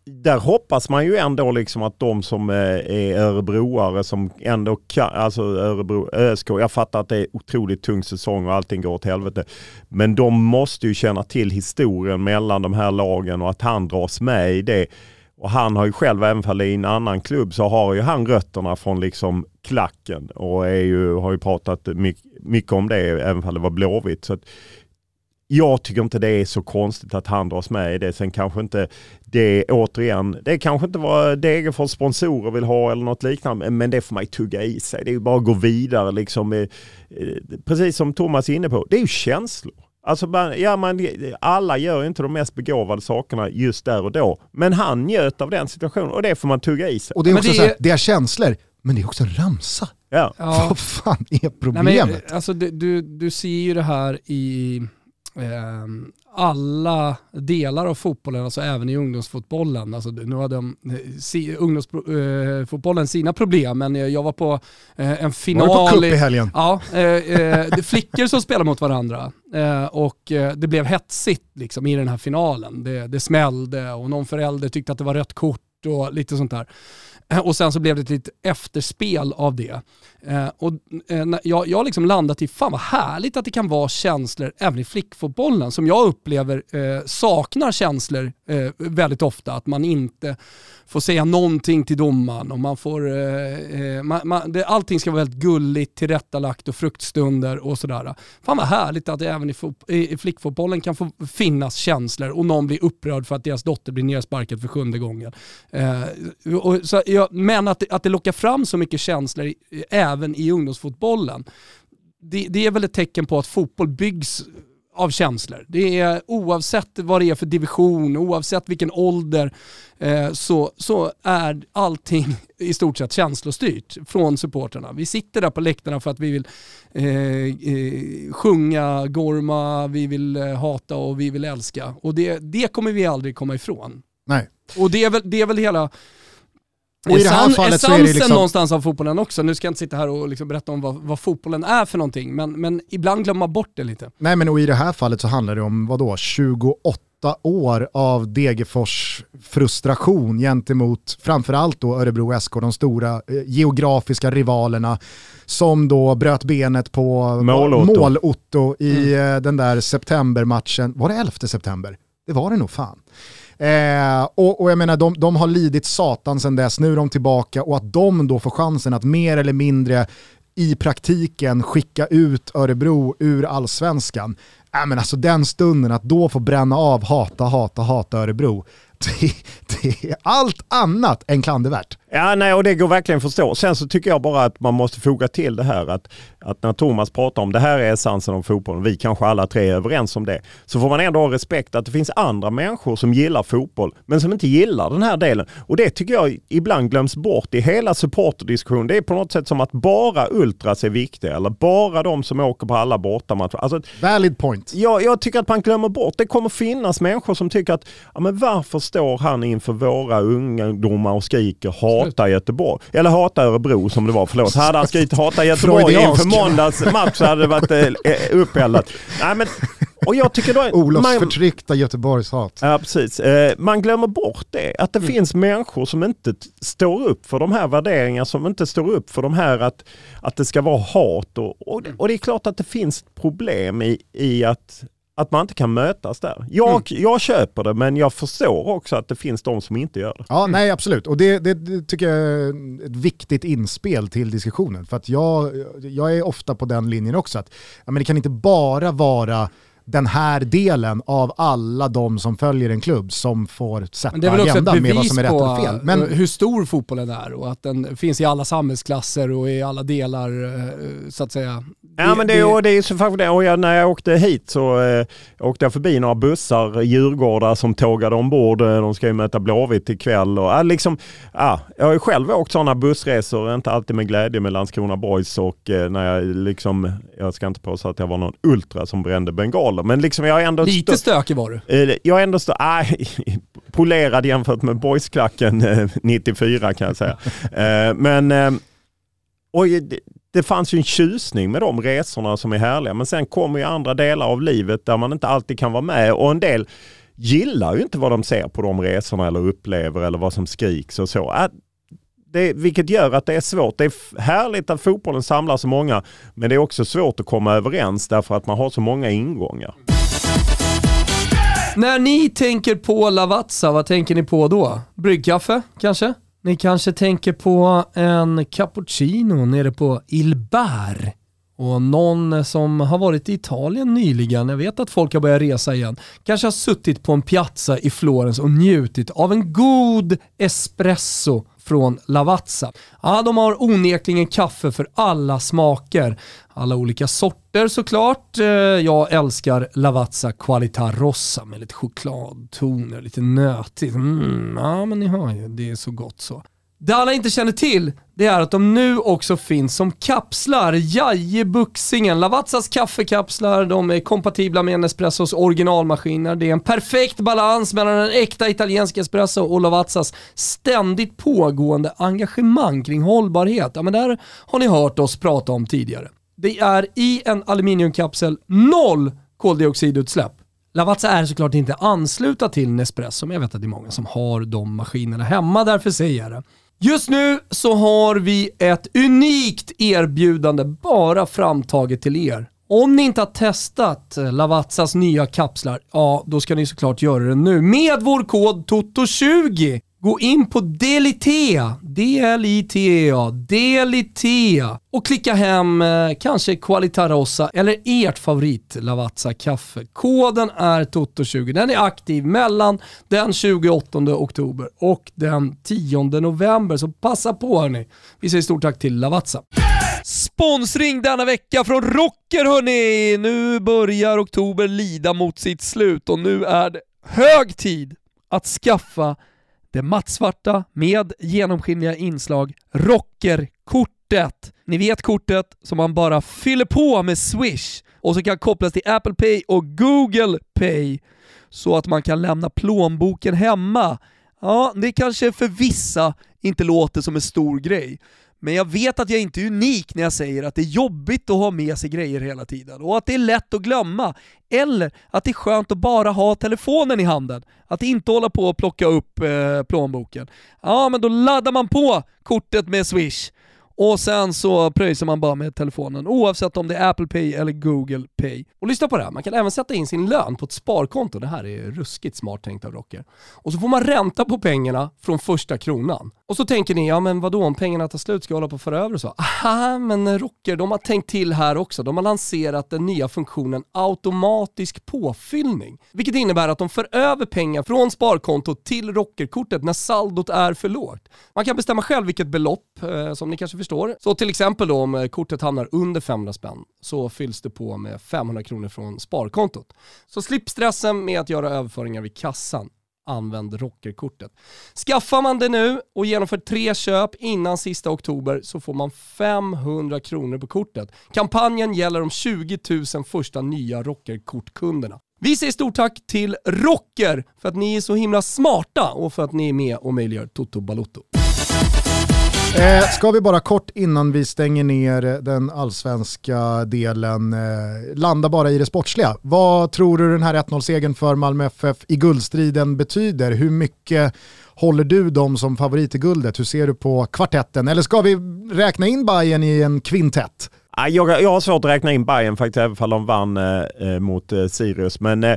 där hoppas man ju ändå liksom att de som eh, är örebroare som ändå kan, alltså Örebro, ÖSK, jag fattar att det är otroligt tung säsong och allting går åt helvete. Men de måste ju känna till historien mellan de här lagen och att han dras med i det. Och han har ju själv, även om det är i en annan klubb, så har ju han rötterna från liksom klacken och är ju, har ju pratat mycket, mycket om det, även om det var blåvitt. Så att, jag tycker inte det är så konstigt att han dras med i det. Sen kanske inte det, återigen, det kanske inte vad Degerfors sponsorer vill ha eller något liknande, men det får man ju tugga i sig. Det är ju bara att gå vidare liksom. Eh, precis som Thomas är inne på, det är ju känslor. Alltså, man, ja, man, alla gör inte de mest begåvade sakerna just där och då. Men han njöt av den situationen och det får man tugga i sig. Och det är också det så här, är- det är känslor, men det är också en ramsa. Ja. Ja. Vad fan är Nej, problemet? men, alltså, du, du, du ser ju det här i ehm, alla delar av fotbollen, alltså även i ungdomsfotbollen. Alltså, nu hade de, eh, si, ungdomsfotbollen sina problem, men jag var på eh, en Var final... du på cup i- helgen? Ja, eh, eh, flickor som spelar mot varandra eh, och eh, det blev hetsigt liksom, i den här finalen. Det, det smällde och någon förälder tyckte att det var rött kort och lite sånt där. Eh, och sen så blev det ett litet efterspel av det. Eh, och eh, jag, jag har liksom landat i, fan vad härligt att det kan vara känslor även i flickfotbollen som jag upplever eh, saknar känslor eh, väldigt ofta. Att man inte får säga någonting till domaren och man får, eh, man, man, det, allting ska vara väldigt gulligt, tillrättalagt och fruktstunder och sådär. Fan vad härligt att det även i, i, i flickfotbollen kan få finnas känslor och någon blir upprörd för att deras dotter blir nersparkad för sjunde gången. Och, så, ja, men att, att det lockar fram så mycket känslor även i ungdomsfotbollen, det, det är väl ett tecken på att fotboll byggs av känslor. Det är oavsett vad det är för division, oavsett vilken ålder, eh, så, så är allting i stort sett känslostyrt från supporterna. Vi sitter där på läktarna för att vi vill eh, eh, sjunga, gorma, vi vill eh, hata och vi vill älska. Och det, det kommer vi aldrig komma ifrån. Nej. Och det är väl, det är väl hela och i det här fallet så är det liksom... någonstans av fotbollen också. Nu ska jag inte sitta här och liksom berätta om vad, vad, fotbollen är för någonting, men, men ibland glömmer man bort det lite. Nej men och i det här fallet så handlar det om, vadå, 28 år av Degerfors frustration gentemot framförallt då Örebro SK, de stora eh, geografiska rivalerna som då bröt benet på Mål-Otto i mm. eh, den där septembermatchen. Var det 11 september? Det var det nog fan. Eh, och, och, jag menar, de, de har lidit satan sedan dess, nu är de tillbaka och att de då får chansen att mer eller mindre i praktiken skicka ut Örebro ur allsvenskan. Äh, men alltså den stunden att då få bränna av hata, hata, hata Örebro, det, det är allt annat än klandervärt. Ja, nej, och det går verkligen att förstå. Sen så tycker jag bara att man måste foga till det här att, att när Thomas pratar om det här är essensen om fotbollen, vi kanske alla tre är överens om det, så får man ändå ha respekt att det finns andra människor som gillar fotboll, men som inte gillar den här delen. Och det tycker jag ibland glöms bort i hela supporterdiskussionen. Det är på något sätt som att bara ultras är viktiga, eller bara de som åker på alla bortamatcher. Alltså, Valid point. Jag, jag tycker att man glömmer bort, det kommer finnas människor som tycker att, ja men varför står han inför våra ungdomar och skriker hata Göteborg. Eller hata Örebro som det var, förlåt. Hade han skrivit hata Göteborg inför måndags match så hade det varit eh. Nej, men, och jag tycker då, Olofs man, förtryckta Göteborgshat. Ja, precis. Eh, man glömmer bort det. Att det mm. finns människor som inte står upp för de här värderingarna, som inte står upp för de här att, att det ska vara hat. Och, och, och det är klart att det finns problem i, i att att man inte kan mötas där. Jag, mm. jag köper det men jag förstår också att det finns de som inte gör det. Ja, mm. nej absolut. Och det, det, det, tycker jag är ett viktigt inspel till diskussionen. För att jag, jag är ofta på den linjen också. att ja, men Det kan inte bara vara den här delen av alla de som följer en klubb som får sätta agendan med vad som är rätt och fel. Men eh, hur stor fotbollen är och att den finns i alla samhällsklasser och i alla delar eh, så att säga. Ja men det, det, och det är så faktiskt det. Och jag, när jag åkte hit så eh, åkte jag förbi några bussar, Djurgårdar som tågade ombord. Eh, de ska ju möta Blåvitt ikväll. Och, äh, liksom, ja, jag har ju själv åkt sådana bussresor, inte alltid med glädje med Landskrona Boys och eh, när jag liksom, jag ska inte påstå att jag var någon ultra som brände bengaler. Men liksom jag har ändå... Lite stökig var du? Eh, jag har ändå stå, äh, polerad jämfört med boysklacken 94 eh, kan jag säga. Eh, men och det fanns ju en tjusning med de resorna som är härliga. Men sen kommer ju andra delar av livet där man inte alltid kan vara med och en del gillar ju inte vad de ser på de resorna eller upplever eller vad som skriks och så. Det, vilket gör att det är svårt. Det är härligt att fotbollen samlar så många men det är också svårt att komma överens därför att man har så många ingångar. När ni tänker på Lavazza, vad tänker ni på då? Bryggkaffe kanske? Ni kanske tänker på en cappuccino nere på Il Bar och någon som har varit i Italien nyligen, jag vet att folk har börjat resa igen, kanske har suttit på en piazza i Florens och njutit av en god espresso från Lavazza. Ja, de har onekligen kaffe för alla smaker. Alla olika sorter såklart. Eh, jag älskar Lavazza Qualità Rossa med lite chokladtoner, lite nötigt. Mm, ja, men ni hör ju, det är så gott så. Det alla inte känner till, det är att de nu också finns som kapslar. Jajebuxingen, Lavazzas kaffekapslar, de är kompatibla med Nespressos originalmaskiner. Det är en perfekt balans mellan en äkta italiensk espresso och Lavazzas ständigt pågående engagemang kring hållbarhet. Ja men där har ni hört oss prata om tidigare. Det är i en aluminiumkapsel noll koldioxidutsläpp. Lavazza är såklart inte anslutna till Nespresso, men jag vet att det är många som har de maskinerna hemma, därför säger jag det. Just nu så har vi ett unikt erbjudande bara framtaget till er. Om ni inte har testat Lavazzas nya kapslar, ja då ska ni såklart göra det nu med vår kod TOTO20. Gå in på Delitea, D-L-I-T-E-A, Delitea och klicka hem eh, kanske Qualitarossa eller ert favorit Lavazza kaffe. Koden är TOTO20. Den är aktiv mellan den 28 oktober och den 10 november, så passa på hörni. Vi säger stort tack till Lavazza. Sponsring denna vecka från Rocker hörni! Nu börjar oktober lida mot sitt slut och nu är det hög tid att skaffa det mattsvarta med genomskinliga inslag Rockerkortet. Ni vet kortet som man bara fyller på med Swish och som kan kopplas till Apple Pay och Google Pay så att man kan lämna plånboken hemma. Ja, det kanske för vissa inte låter som en stor grej, men jag vet att jag inte är unik när jag säger att det är jobbigt att ha med sig grejer hela tiden och att det är lätt att glömma. Eller att det är skönt att bara ha telefonen i handen. Att inte hålla på och plocka upp eh, plånboken. Ja, men då laddar man på kortet med Swish och sen så pröjsar man bara med telefonen oavsett om det är Apple Pay eller Google Pay. Och lyssna på det här, man kan även sätta in sin lön på ett sparkonto. Det här är ruskigt smart tänkt av Rocker. Och så får man ränta på pengarna från första kronan. Och så tänker ni, ja men vadå om pengarna tar slut ska jag hålla på att föra över och så? Aha, men Rocker, de har tänkt till här också. De har lanserat den nya funktionen automatisk påfyllning. Vilket innebär att de för över pengar från sparkontot till Rockerkortet när saldot är för lågt. Man kan bestämma själv vilket belopp, eh, som ni kanske förstår. Så till exempel då om eh, kortet hamnar under 500 spänn så fylls det på med 500 kronor från sparkontot. Så slipp stressen med att göra överföringar vid kassan använd rockerkortet. Skaffar man det nu och genomför tre köp innan sista oktober så får man 500 kronor på kortet. Kampanjen gäller de 20 000 första nya rockerkortkunderna. Vi säger stort tack till Rocker för att ni är så himla smarta och för att ni är med och möjliggör Toto Balotto. Eh, ska vi bara kort innan vi stänger ner den allsvenska delen eh, landa bara i det sportsliga. Vad tror du den här 1-0-segern för Malmö FF i guldstriden betyder? Hur mycket håller du dem som favorit i guldet? Hur ser du på kvartetten? Eller ska vi räkna in Bayern i en kvintett? Jag, jag har svårt att räkna in Bayern faktiskt, även om de vann eh, eh mot eh, Sirius. Men eh,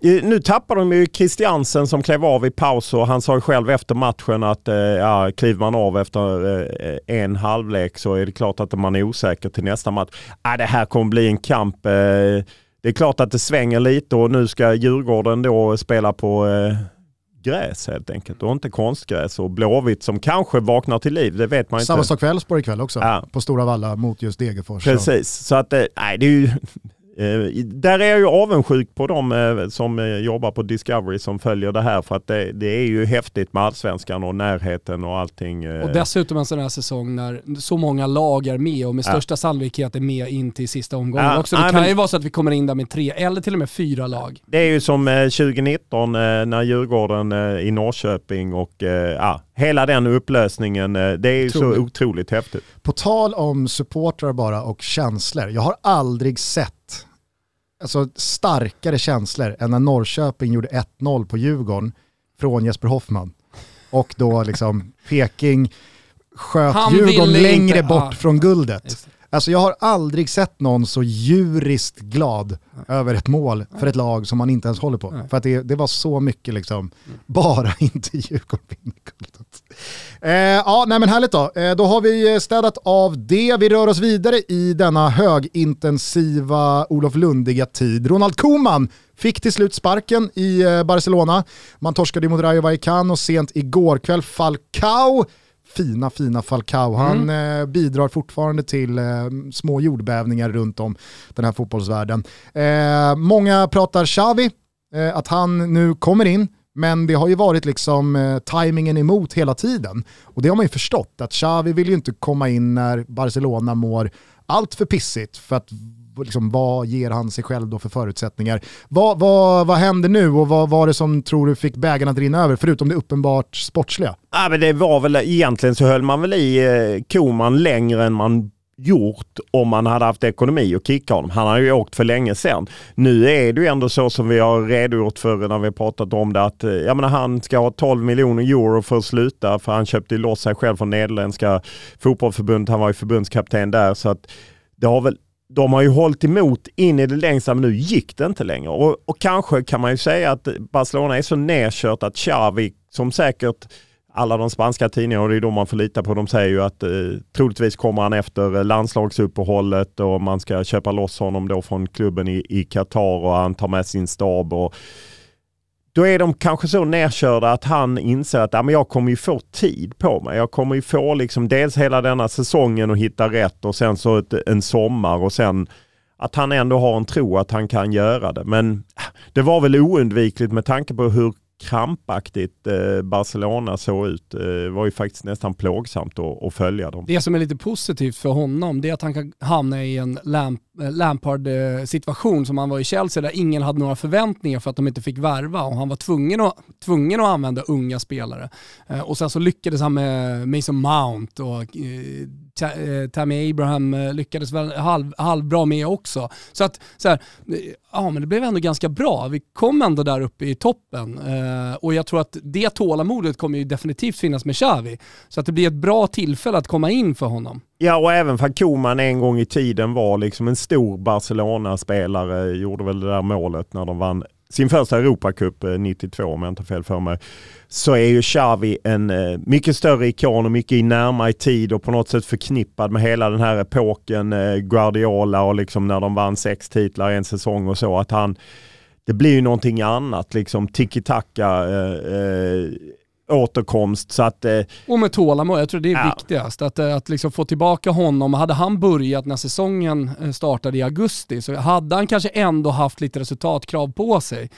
nu tappar de ju Christiansen som klev av i paus och han sa själv efter matchen att eh, ja, kliver man av efter eh, en halvlek så är det klart att man är osäker till nästa match. Ja, det här kommer bli en kamp. Eh, det är klart att det svänger lite och nu ska Djurgården då spela på gräs helt enkelt och inte konstgräs och Blåvitt som kanske vaknar till liv, det vet man inte. Samma sak Elfsborg ikväll också, ja. på Stora Valla mot just Degerfors. Precis, så, så att nej, det är ju där är jag ju avundsjuk på de eh, som eh, jobbar på Discovery som följer det här för att det, det, är ju häftigt med allsvenskan och närheten och allting. Och dessutom en sån här säsong när så många lag är med och med största ja. sannolikhet är med in till sista omgången ja, också. Det kan men, ju vara så att vi kommer in där med tre eller till och med fyra lag. Det är ju som 2019 när Djurgården i Norrköping och ja, hela den upplösningen. Det är ju Otroligt. så otroligt häftigt. På tal om supportrar bara och känslor. Jag har aldrig sett alltså, starkare känslor än när Norrköping gjorde 1-0 på Djurgården från Jesper Hoffman. Och då liksom Peking sköt Han Djurgården längre inte. bort ah, från guldet. Alltså jag har aldrig sett någon så djuriskt glad Nej. över ett mål för ett lag som man inte ens håller på. Nej. För att det, det, var så mycket liksom, mm. bara inte Djurgården vinner guldet. Eh, ja, nej men härligt då. Eh, då har vi städat av det. Vi rör oss vidare i denna högintensiva Olof Lundiga tid. Ronald Koeman fick till slut sparken i eh, Barcelona. Man torskade mot Rayo Vallecano och sent igår kväll Falcao fina, fina Falcao. Han mm. eh, bidrar fortfarande till eh, små jordbävningar runt om den här fotbollsvärlden. Eh, många pratar Xavi, eh, att han nu kommer in, men det har ju varit liksom eh, tajmingen emot hela tiden. Och det har man ju förstått, att Xavi vill ju inte komma in när Barcelona mår allt för pissigt för att liksom, vad ger han sig själv då för förutsättningar? Vad, vad, vad händer nu och vad var det som tror du fick bägarna att rinna över, förutom det uppenbart sportsliga? Ja, men det var väl, egentligen så höll man väl i eh, Koman längre än man gjort om man hade haft ekonomi att kicka honom. Han har ju åkt för länge sedan. Nu är det ju ändå så som vi har redogjort för när vi har pratat om det att eh, jag menar, han ska ha 12 miljoner euro för att sluta för han köpte loss sig själv från Nederländska fotbollförbundet. Han var ju förbundskapten där så att det har väl de har ju hållit emot in i det längsta men nu gick det inte längre. Och, och kanske kan man ju säga att Barcelona är så nedkört att Xavi som säkert alla de spanska tidningarna, och det är de man får lita på, de säger ju att eh, troligtvis kommer han efter eh, landslagsuppehållet och man ska köpa loss honom då från klubben i Qatar och han tar med sin stab. Och, då är de kanske så nedkörda att han inser att ja, men jag kommer ju få tid på mig. Jag kommer ju få liksom dels hela denna säsongen att hitta rätt och sen så ett, en sommar och sen att han ändå har en tro att han kan göra det. Men ah, det var väl oundvikligt med tanke på hur krampaktigt eh, Barcelona såg ut. Det var ju faktiskt nästan plågsamt att, följa dem. Det som är lite positivt för honom det är att han kan hamna i en Lamp Eh, Lampard-situation som han var i Chelsea där ingen hade några förväntningar för att de inte fick värva och han var tvungen att, tvungen att använda unga spelare. Eh, och sen så lyckades han med Mason Mount och eh, Tammy Abraham lyckades väl halv, halvbra med också. Så att, så här, ja men det blev ändå ganska bra. Vi kom ändå där uppe i toppen och jag tror att det tålamodet kommer ju definitivt finnas med Xavi. Så att det blir ett bra tillfälle att komma in för honom. Ja, och även för Koman en gång i tiden var liksom en stor Barcelona-spelare. Gjorde väl det där målet när de vann sin första Europacup eh, 92 om jag inte har fel för mig. Så är ju Xavi en eh, mycket större ikon och mycket närmare i tid och på något sätt förknippad med hela den här epoken. Eh, Guardiola och liksom när de vann sex titlar i en säsong och så. Att han, det blir ju någonting annat, liksom tiki-taka. Eh, eh, återkomst. Så att, eh, och med tålamod, jag tror det är ja. viktigast. Att, eh, att liksom få tillbaka honom. Hade han börjat när säsongen eh, startade i augusti så hade han kanske ändå haft lite resultatkrav på sig.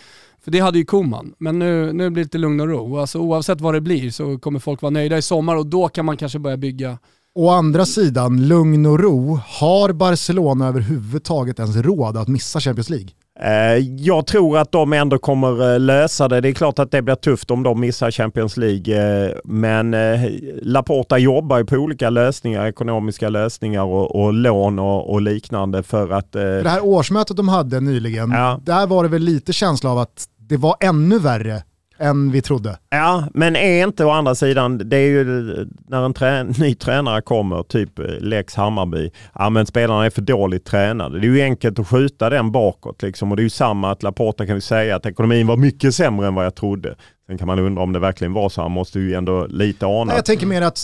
För det hade ju Koman. Men nu, nu blir det lite lugn och ro. Alltså, oavsett vad det blir så kommer folk vara nöjda i sommar och då kan man kanske börja bygga Å andra sidan, lugn och ro. Har Barcelona överhuvudtaget ens råd att missa Champions League? Eh, jag tror att de ändå kommer eh, lösa det. Det är klart att det blir tufft om de missar Champions League. Eh, men Laporta jobbar ju på olika lösningar, ekonomiska lösningar och, och lån och, och, liknande för att... För det här årsmötet de hade nyligen, ja. där var det väl lite känsla av att det var ännu värre än vi trodde. Ja, men är inte å andra sidan, det är ju när en trä ny tränare kommer, typ eh, Lex Hammarby, ja men spelarna är för dåligt tränade. Det är ju enkelt att skjuta den bakåt liksom och det är ju samma att Laporta kan ju säga att ekonomin var mycket sämre än vad jag trodde. Sen kan man undra om det verkligen var så, han måste ju ändå lite ana. Jag tänker mer att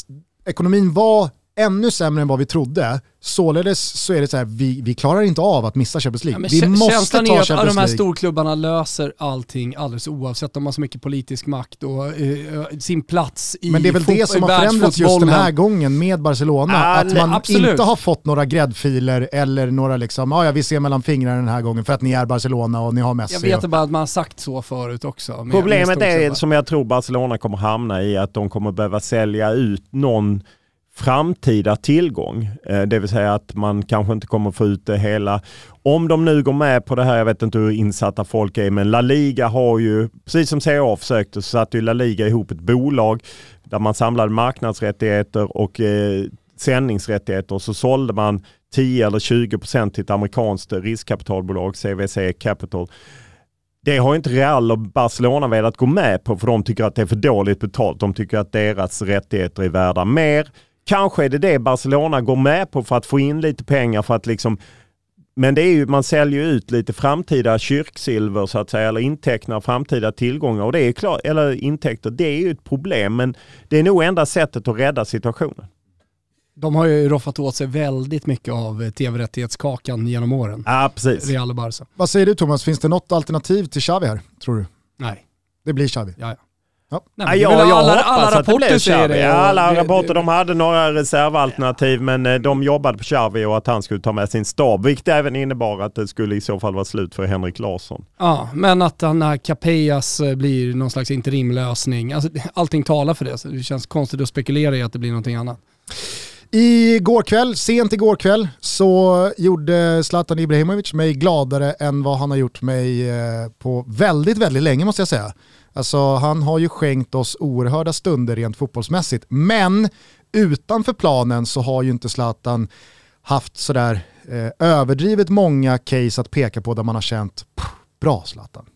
ekonomin var ännu sämre än vad vi trodde. Således så är det så här, vi, vi klarar inte av att missa Champions League. Ja, vi måste känslan ta är att Champions de här storklubbarna löser allting alldeles oavsett. De har så mycket politisk makt och uh, sin plats i Men det är väl det som har förändrats just den här gången med Barcelona. Ah, att man absolut. inte har fått några gräddfiler eller några liksom, ah, ja vi ser mellan fingrarna den här gången för att ni är Barcelona och ni har Messi. Jag vet bara att man har sagt så förut också. Problemet är som jag tror Barcelona kommer hamna i att de kommer behöva sälja ut någon framtida tillgång. Eh, det vill säga att man kanske inte kommer få ut det hela. Om de nu går med på det här, jag vet inte hur insatta folk är, men La Liga har ju, precis som CA försökte, så satte ju La Liga ihop ett bolag där man samlade marknadsrättigheter och eh, sändningsrättigheter och så sålde man 10 eller 20 procent till ett amerikanskt riskkapitalbolag, CVC Capital. Det har inte Real och Barcelona velat gå med på för de tycker att det är för dåligt betalt. De tycker att deras rättigheter är värda mer. Kanske är det det Barcelona går med på för att få in lite pengar för att liksom men det är ju, man säljer ut lite framtida kyrksilver så att säga, eller intecknar framtida tillgångar. Och det är klart, eller intäkter, det är ju ett problem. Men det är nog enda sättet att rädda situationen. De har ju roffat åt sig väldigt mycket av tv-rättighetskakan genom åren. Ja, precis. Real och Barca. Vad säger du Thomas, finns det något alternativ till Xavi här, tror du? Nej. Det blir Xavi? Ja, ja. Ja. Nej, ja, jag alla, hoppas alla att det blir Xavi. Ja, alla rapporter, de hade några reservalternativ ja. men eh, de jobbade på Xavi och att han skulle ta med sin stab. Vilket även innebar att det skulle i så fall vara slut för Henrik Larsson. Ja, men att den här Capellas eh, blir någon slags interimlösning. Alltså, allting talar för det. Så det känns konstigt att spekulera i att det blir någonting annat. Igår kväll, sent igår kväll, så gjorde Zlatan Ibrahimovic mig gladare än vad han har gjort mig eh, på väldigt, väldigt länge måste jag säga. Alltså han har ju skänkt oss oerhörda stunder rent fotbollsmässigt. Men utanför planen så har ju inte Zlatan haft sådär eh, överdrivet många case att peka på där man har känt bra Zlatan.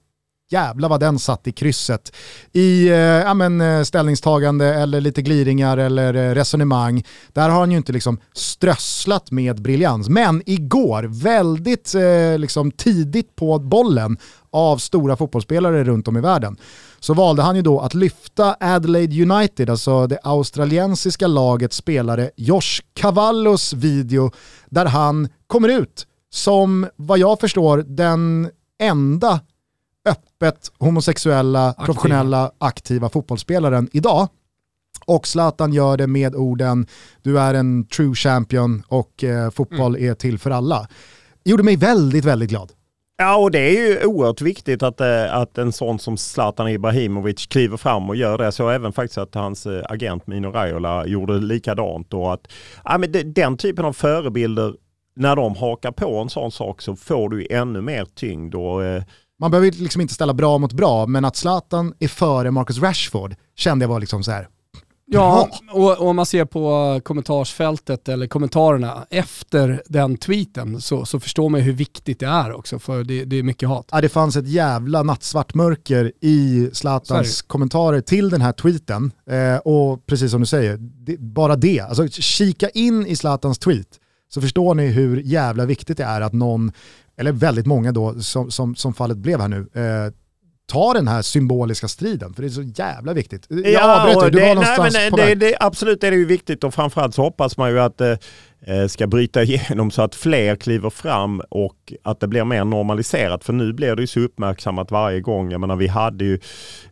Jävlar vad den satt i krysset i eh, ja, men, eh, ställningstagande eller lite gliringar eller eh, resonemang. Där har han ju inte liksom strösslat med briljans. Men igår, väldigt eh, liksom tidigt på bollen av stora fotbollsspelare runt om i världen, så valde han ju då att lyfta Adelaide United, alltså det australiensiska lagets spelare Josh Cavallos video där han kommer ut som, vad jag förstår, den enda öppet homosexuella, Aktiv. professionella, aktiva fotbollsspelaren idag. Och Zlatan gör det med orden “du är en true champion och eh, fotboll mm. är till för alla”. Gjorde mig väldigt, väldigt glad. Ja, och det är ju oerhört viktigt att, eh, att en sån som Zlatan Ibrahimovic kliver fram och gör det. Så även faktiskt att hans eh, agent Mino Raiola gjorde likadant. Och att, ja, men den typen av förebilder, när de hakar på en sån sak så får du ännu mer tyngd. Och, eh, man behöver liksom inte ställa bra mot bra, men att Zlatan är före Marcus Rashford kände jag var liksom så här. Ja, och, om man ser på kommentarsfältet eller kommentarerna efter den tweeten så, så förstår man hur viktigt det är också för det, det, är mycket hat. Ja, det fanns ett jävla nattsvart mörker i Zlatans kommentarer till den här tweeten. Eh, och precis som du säger, det, bara det, alltså kika in i Zlatans tweet så förstår ni hur jävla viktigt det är att någon eller väldigt många då, som, som, som fallet blev här nu, eh, ta den här symboliska striden, för det är så jävla viktigt. Jag ja, avbröt du, var någonstans nej, men, det, det, Absolut är det ju viktigt och framförallt så hoppas man ju att det eh, ska bryta igenom så att fler kliver fram och att det blir mer normaliserat. För nu blir det ju så uppmärksammat varje gång. Jag menar vi hade ju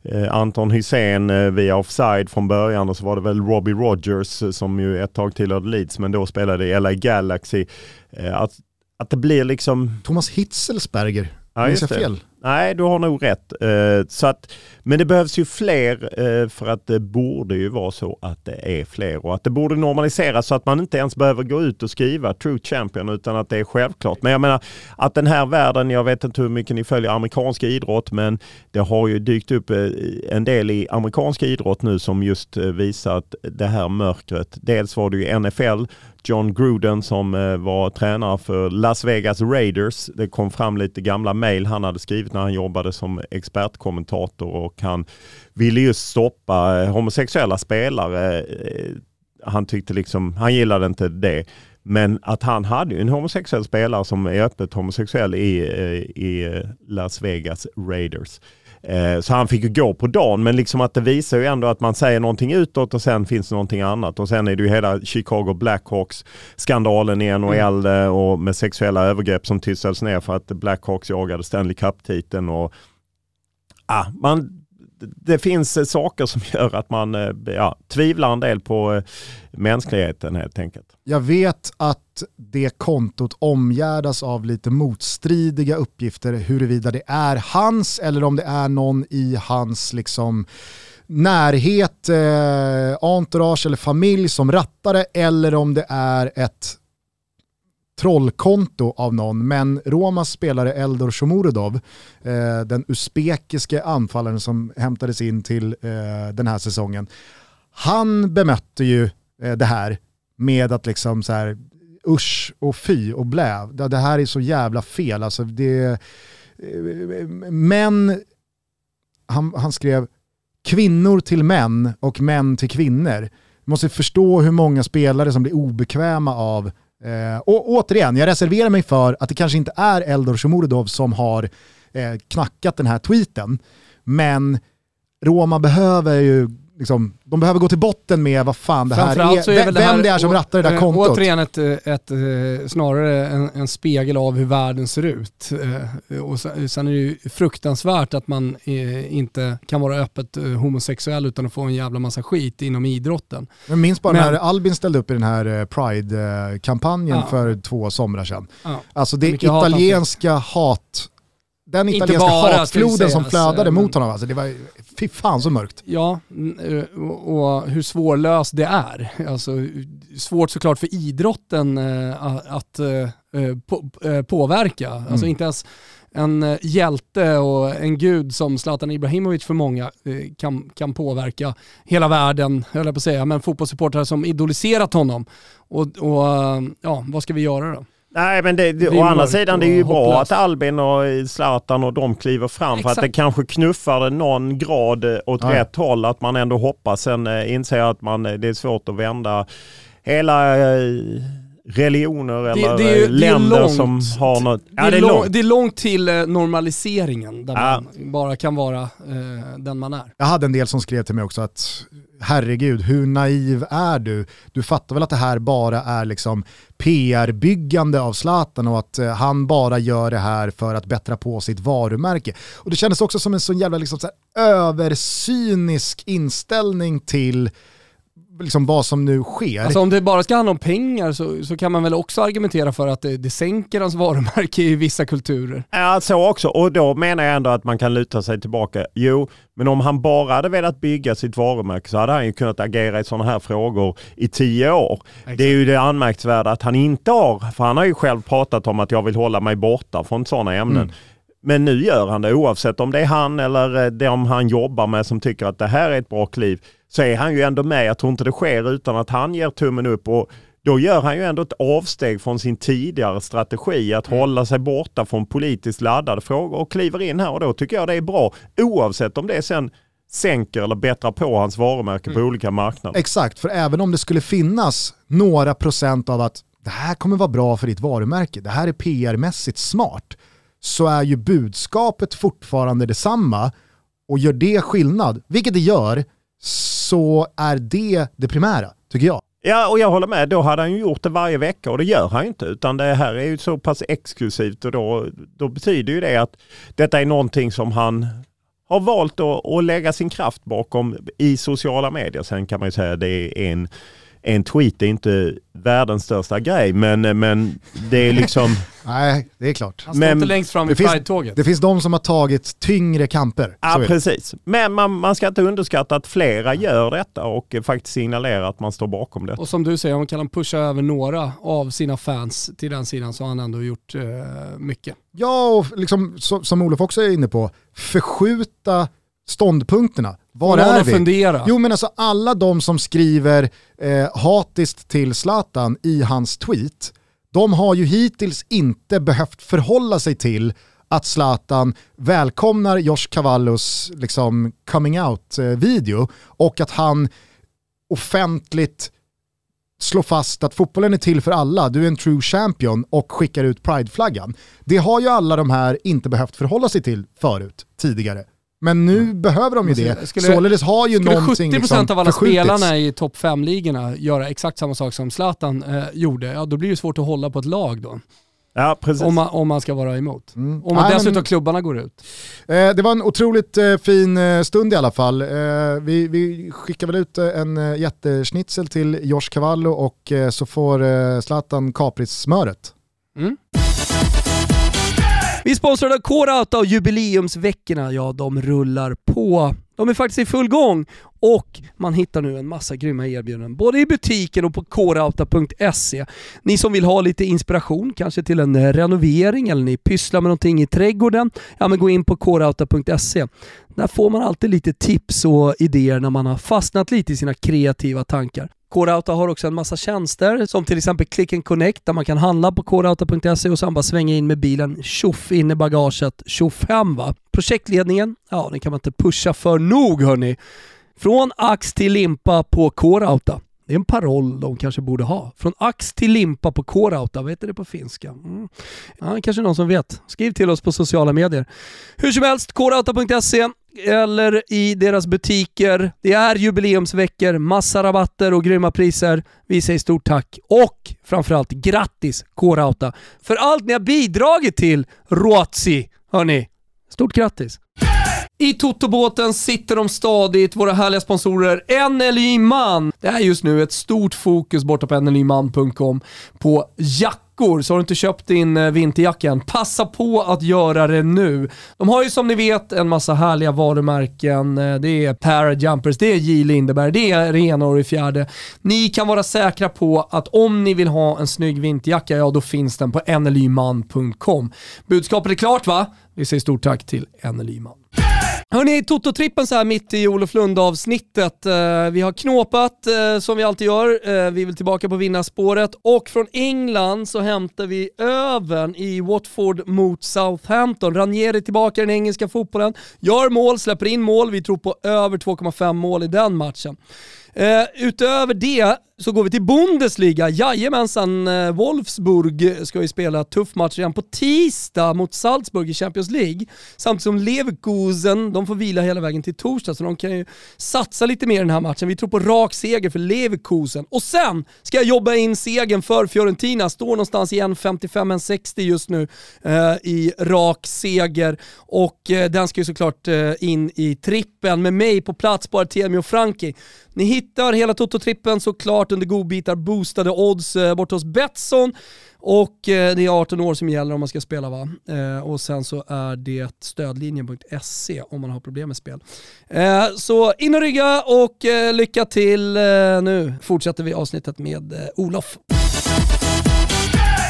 eh, Anton Hysén eh, via offside från början och så var det väl Robbie Rogers eh, som ju ett tag tillhörde Leeds men då spelade i LA Galaxy. Eh, att att det blir liksom... Thomas Hitzelsberger, ja, minns jag fel? Nej, du har nog rätt. Eh, så att, men det behövs ju fler eh, för att det borde ju vara så att det är fler och att det borde normaliseras så att man inte ens behöver gå ut och skriva True Champion utan att det är självklart. Men jag menar att den här världen, jag vet inte hur mycket ni följer amerikansk idrott men det har ju dykt upp eh, en del i amerikansk idrott nu som just visar att det här mörkret, dels var det ju NFL John Gruden som eh, var tränare för Las Vegas Raiders. Det kom fram lite gamla mejl han hade skrivit när han jobbade som expertkommentator och han ville just stoppa eh, homosexuella spelare. Eh, han tyckte liksom, han gillade inte det. Men att han hade en homosexuell spelare som är öppet homosexuell i, i Las Vegas Raiders. Eh, så han fick ju gå på dagen, men liksom att det visar ju ändå att man säger någonting utåt och sen finns det någonting annat. Och sen är det ju hela Chicago Blackhawks skandalen i NHL mm. och med sexuella övergrepp som tystades ner för att Blackhawks jagade Stanley Cup-titeln. Och, ah, man, det finns eh, saker som gör att man eh, ja, tvivlar en del på eh, mänskligheten helt enkelt. Jag vet att det kontot omgärdas av lite motstridiga uppgifter huruvida det är hans eller om det är någon i hans liksom närhet, eh, entourage eller familj som rattar det eller om det är ett trollkonto av någon, men Romas spelare Eldor Shomurodov, eh, den usbekiske anfallaren som hämtades in till eh, den här säsongen, han bemötte ju eh, det här med att liksom så här, usch och fy och blä, det här är så jävla fel. Alltså det, eh, men han, han skrev kvinnor till män och män till kvinnor. Du måste förstå hur många spelare som blir obekväma av Eh, och återigen, jag reserverar mig för att det kanske inte är Eldor Shomurodov som har eh, knackat den här tweeten. Men Roma behöver ju liksom, de behöver gå till botten med vad fan det här är, är vem det, här, det är som rattar det där kontot. Återigen ett, ett, ett snarare en, en, spegel av hur världen ser ut. Eh, och sen är det ju fruktansvärt att man eh, inte kan vara öppet eh, homosexuell utan att få en jävla massa skit inom idrotten. Jag minns bara Men, när Albin ställde upp i den här Pride-kampanjen ja. för två somrar sedan. Ja. Alltså det italienska hat den italienska bara, hatfloden som flödade mot honom, alltså det var, Fy fan så mörkt. Ja, eh, och, hur svårlöst det är. Alltså, svårt såklart för idrotten eh, att eh, påverka. Alltså mm. inte ens en hjälte och en gud som Zlatan Ibrahimovic för många kan, kan påverka hela världen, höll jag på att säga, men fotbollssupportrar som idoliserat honom. Och, och ja, vad ska vi göra då? Nej men det, det, å andra sidan det är ju bra att Albin och Zlatan och de kliver fram Exakt. för att det kanske knuffar någon grad åt ja. rätt håll. Att man ändå hoppas. Sen äh, inser att man, eh, det är svårt att vända hela religioner det, eller det är, länder långt, som har något... Ja, det, är långt. det är långt till normaliseringen där ja. man bara kan vara eh, den man är. Jag hade en del som skrev till mig också att herregud, hur naiv är du? Du fattar väl att det här bara är liksom PR-byggande av Zlatan och att eh, han bara gör det här för att bättra på sitt varumärke. Och det kändes också som en sån jävla liksom så här, översynisk inställning till liksom vad som nu sker. Alltså om det bara ska handla om pengar så, så kan man väl också argumentera för att det, det sänker hans varumärke i vissa kulturer. Ja, så också. Och då menar jag ändå att man kan luta sig tillbaka. Jo, men om han bara hade velat bygga sitt varumärke så hade han ju kunnat agera i sådana här frågor i tio år. Exakt. Det är ju det anmärkningsvärda att han inte har, för han har ju själv pratat om att jag vill hålla mig borta från sådana ämnen. Mm. Men nu gör han det oavsett om det är han eller de han jobbar med som tycker att det här är ett bra kliv så är han ju ändå med. Jag tror inte det sker utan att han ger tummen upp och då gör han ju ändå ett avsteg från sin tidigare strategi att mm. hålla sig borta från politiskt laddade frågor och kliver in här och då tycker jag det är bra oavsett om det sen sänker eller bättrar på hans varumärke mm. på olika marknader. Exakt, för även om det skulle finnas några procent av att det här kommer vara bra för ditt varumärke, det här är PR-mässigt smart, så är ju budskapet fortfarande detsamma och gör det skillnad, vilket det gör, så är det det primära, tycker jag. Ja, och jag håller med. Då hade han ju gjort det varje vecka och det gör han ju inte. Utan det här är ju så pass exklusivt och då, då betyder ju det att detta är någonting som han har valt att, att lägga sin kraft bakom i sociala medier. Sen kan man ju säga att det är en en tweet är inte världens största grej, men, men det är liksom... Nej, det är klart. Han står inte längst fram i Pride-tåget. Det finns de som har tagit tyngre kamper. Ja, precis. Men man, man ska inte underskatta att flera gör detta och faktiskt signalerar att man står bakom det. Och som du säger, om man kan pusha över några av sina fans till den sidan så har han ändå gjort eh, mycket. Ja, och liksom, som, som Olof också är inne på, förskjuta ståndpunkterna. Var är vi? Fundera. Jo men alltså alla de som skriver eh, hatiskt till Zlatan i hans tweet, de har ju hittills inte behövt förhålla sig till att Zlatan välkomnar Josh Cavallos liksom, coming out-video och att han offentligt slår fast att fotbollen är till för alla, du är en true champion och skickar ut prideflaggan. Det har ju alla de här inte behövt förhålla sig till förut, tidigare. Men nu mm. behöver de ju det. Skulle, Således har ju skulle någonting 70% liksom av alla spelarna i topp 5-ligorna göra exakt samma sak som Zlatan eh, gjorde, ja då blir det svårt att hålla på ett lag då. Ja, precis. Om man, om man ska vara emot. Mm. Om man Nej, dessutom men, klubbarna går ut. Eh, det var en otroligt eh, fin eh, stund i alla fall. Eh, vi, vi skickar väl ut eh, en eh, jätteschnitzel till Josh Cavallo och eh, så får Zlatan Capris-smöret. Mm. Vi sponsrade av K-Rauta och jubileumsveckorna, ja de rullar på. De är faktiskt i full gång och man hittar nu en massa grymma erbjudanden både i butiken och på korauta.se. Ni som vill ha lite inspiration, kanske till en renovering eller ni pysslar med någonting i trädgården, ja men gå in på korauta.se. Där får man alltid lite tips och idéer när man har fastnat lite i sina kreativa tankar. K-Rauta har också en massa tjänster som till exempel Click and Connect där man kan handla på krauta.se och sen bara svänga in med bilen tjoff in i bagaget, tjoff hem va. Projektledningen, ja den kan man inte pusha för nog hörni. Från ax till limpa på K-Rauta. Det är en paroll de kanske borde ha. Från ax till limpa på Kårauta, vad heter det på finska? Mm. Ja, kanske någon som vet. Skriv till oss på sociala medier. Hur som helst, Kårauta.se eller i deras butiker. Det är jubileumsveckor, massa rabatter och grymma priser. Vi säger stort tack och framförallt grattis K-Rauta för allt ni har bidragit till Ruotsi. Hörni, stort grattis! I Totobåten sitter de stadigt, våra härliga sponsorer NLY Man. Det är just nu ett stort fokus borta på nlyman.com på jack veckor så har du inte köpt din eh, vinterjacka än. Passa på att göra det nu. De har ju som ni vet en massa härliga varumärken. Eh, det är Parajumpers, det är J. Lindeberg, det är Renor i fjärde. Ni kan vara säkra på att om ni vill ha en snygg vinterjacka, ja då finns den på nlyman.com. Budskapet är klart va? Vi säger stort tack till Nlyman. Hörni, Toto-trippen så här mitt i Olof Lund-avsnittet. Eh, vi har knåpat eh, som vi alltid gör. Eh, vi vill tillbaka på vinnarspåret och från England så hämtar vi öven i Watford mot Southampton. Ranieri tillbaka i den engelska fotbollen, gör mål, släpper in mål. Vi tror på över 2,5 mål i den matchen. utöver det så går vi till Bundesliga. Jajamensan, eh, Wolfsburg ska ju spela tuff match redan på tisdag mot Salzburg i Champions League. Samtidigt som Leverkusen, de får vila hela vägen till torsdag så de kan ju satsa lite mer i den här matchen. Vi tror på rak seger för Leverkusen. Och sen ska jag jobba in segern för Fiorentina, står någonstans i 1.55-1.60 just nu eh, i rak seger. Och eh, den ska ju såklart eh, in i trippen med mig på plats på Artemio Franki. Ni hittar hela Toto-trippen såklart under godbitar, boostade odds eh, bort hos Betsson. Och eh, det är 18 år som gäller om man ska spela va? Eh, och sen så är det stödlinjen.se om man har problem med spel. Eh, så in och rygga och eh, lycka till. Eh, nu fortsätter vi avsnittet med eh, Olof.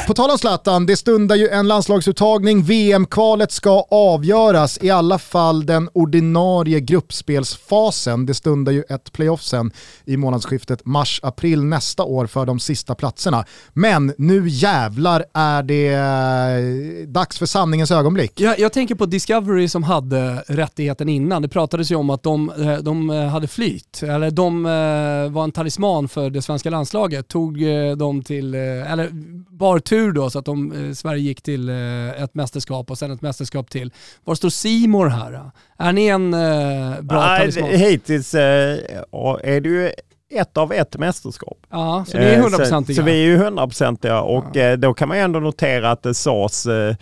På tal om Zlatan, det stundar ju en landslagsuttagning. VM-kvalet ska avgöras, i alla fall den ordinarie gruppspelsfasen. Det stundar ju ett playoff sen i månadsskiftet mars-april nästa år för de sista platserna. Men nu jävlar är det eh, dags för sanningens ögonblick. Jag, jag tänker på Discovery som hade rättigheten innan. Det pratades ju om att de, eh, de eh, hade flyt, eller de var en talisman för det svenska landslaget. Tog dem till, eller bar tur då så att de, eh, Sverige gick till eh, ett mästerskap och sen ett mästerskap till. Var står Simor här? Är ni en eh, bra Nej, talisman? Hittills eh, är det ju ett av ett mästerskap. Ja, så ni är hundraprocentiga. Så, så, vi är ju hundraprocentiga och ja. då kan man ju ändå notera att det sades Eh,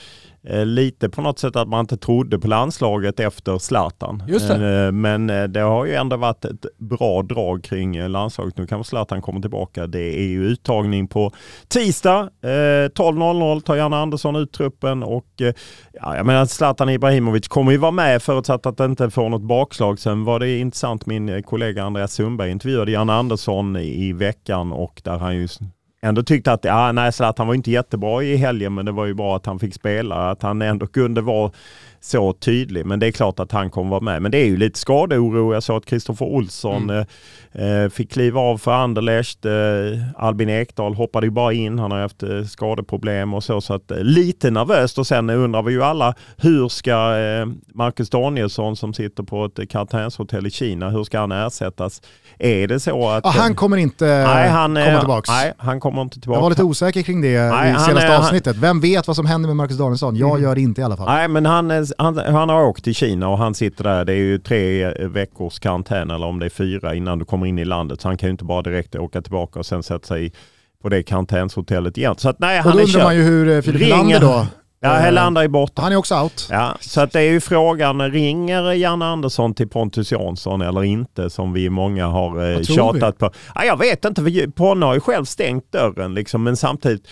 lite på något sätt att man inte trodde på landslaget efter Zlatan. Det. Eh, men eh, det har ju ändå varit ett bra drag kring landslaget. Nu kanske Zlatan kommer tillbaka. Det är ju uttagning på tisdag. 12.00 tar Janne Andersson ut truppen och ja, jag menar Zlatan Ibrahimovic kommer ju vara med förutsatt att det inte får något bakslag. Sen var det intressant, min kollega Andreas Sundberg intervjuade Janne Andersson i veckan och där han ju ändå tyckte att, ja, nej, Zlatan var inte jättebra i helgen men det var ju bra att han fick spela, att han ändå kunde vara så tydlig. Men det är klart att han kommer vara med. Men det är ju lite skadeoro. Jag sa att Kristoffer Olsson mm. eh, eh fick kliva av för Anderlecht. Eh, Albin Ekdal hoppade ju bara in. Han har haft eh, skadeproblem och så. Så att, lite nervöst och sen undrar vi ju alla hur ska Marcus Danielsson som sitter på ett karantänshotell i Kina, hur ska han ersättas? Är det så att... Ja, han kommer inte nej, han, komma tillbaka. Nej, han kommer inte tillbaka. Jag var lite osäker kring det nej, i senaste han, avsnittet. Vem vet vad som händer med Marcus Danielsson? Jag mm. gör det inte i alla fall. Nej, men han, han, han har åkt till Kina och han sitter där. Det är ju tre veckors karantän eller om det är fyra innan du kommer in i landet. Så han kan ju inte bara direkt åka tillbaka och sen sätta sig på det karantänshotellet igen. Så att, nej, han och då undrar man ju hur eh, Filip Helander då Ja, Helander är borta. Han är också out. Ja, så att det är ju frågan, ringer Janne Andersson till Pontus Jansson eller inte som vi många har eh, tjatat på? Ja, jag vet inte, Ponne har ju själv stängt dörren liksom, men samtidigt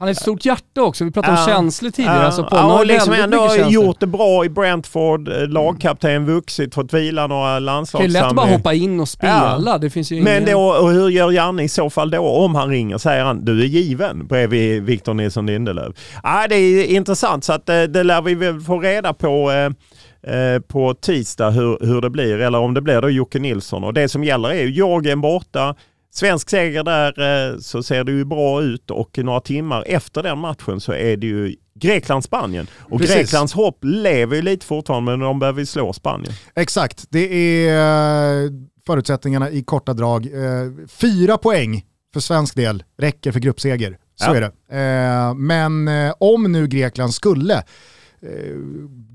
han har ett stort hjärta också. Vi pratade ja, om känslor tidigare. Ja, alltså ja, och liksom ändå har gjort det bra i Brentford. Eh, lagkapten, vuxit, fått vila några landslagssamlingar. Det är lätt att bara hoppa in och spela. Ja. Det finns ju Men ingen... då, och hur gör Janne i så fall då? Om han ringer säger han du är given bredvid Victor Nilsson Lindelöf. Ja, det är intressant så att det, eh, det lär vi väl få reda på eh, på tisdag hur, hur det blir eller om det blir då Jocke Nilsson. Och det som gäller är ju Jorgen borta, Svensk seger där eh, så ser det ju bra ut och några timmar efter den matchen så är det ju Grekland-Spanien. Och Precis. Greklands hopp lever ju lite fortfarande men de behöver slå Spanien. Exakt, det är eh, förutsättningarna i korta drag. Eh, fyra poäng för svensk del räcker för gruppseger. Så ja. är det. Men om nu Grekland skulle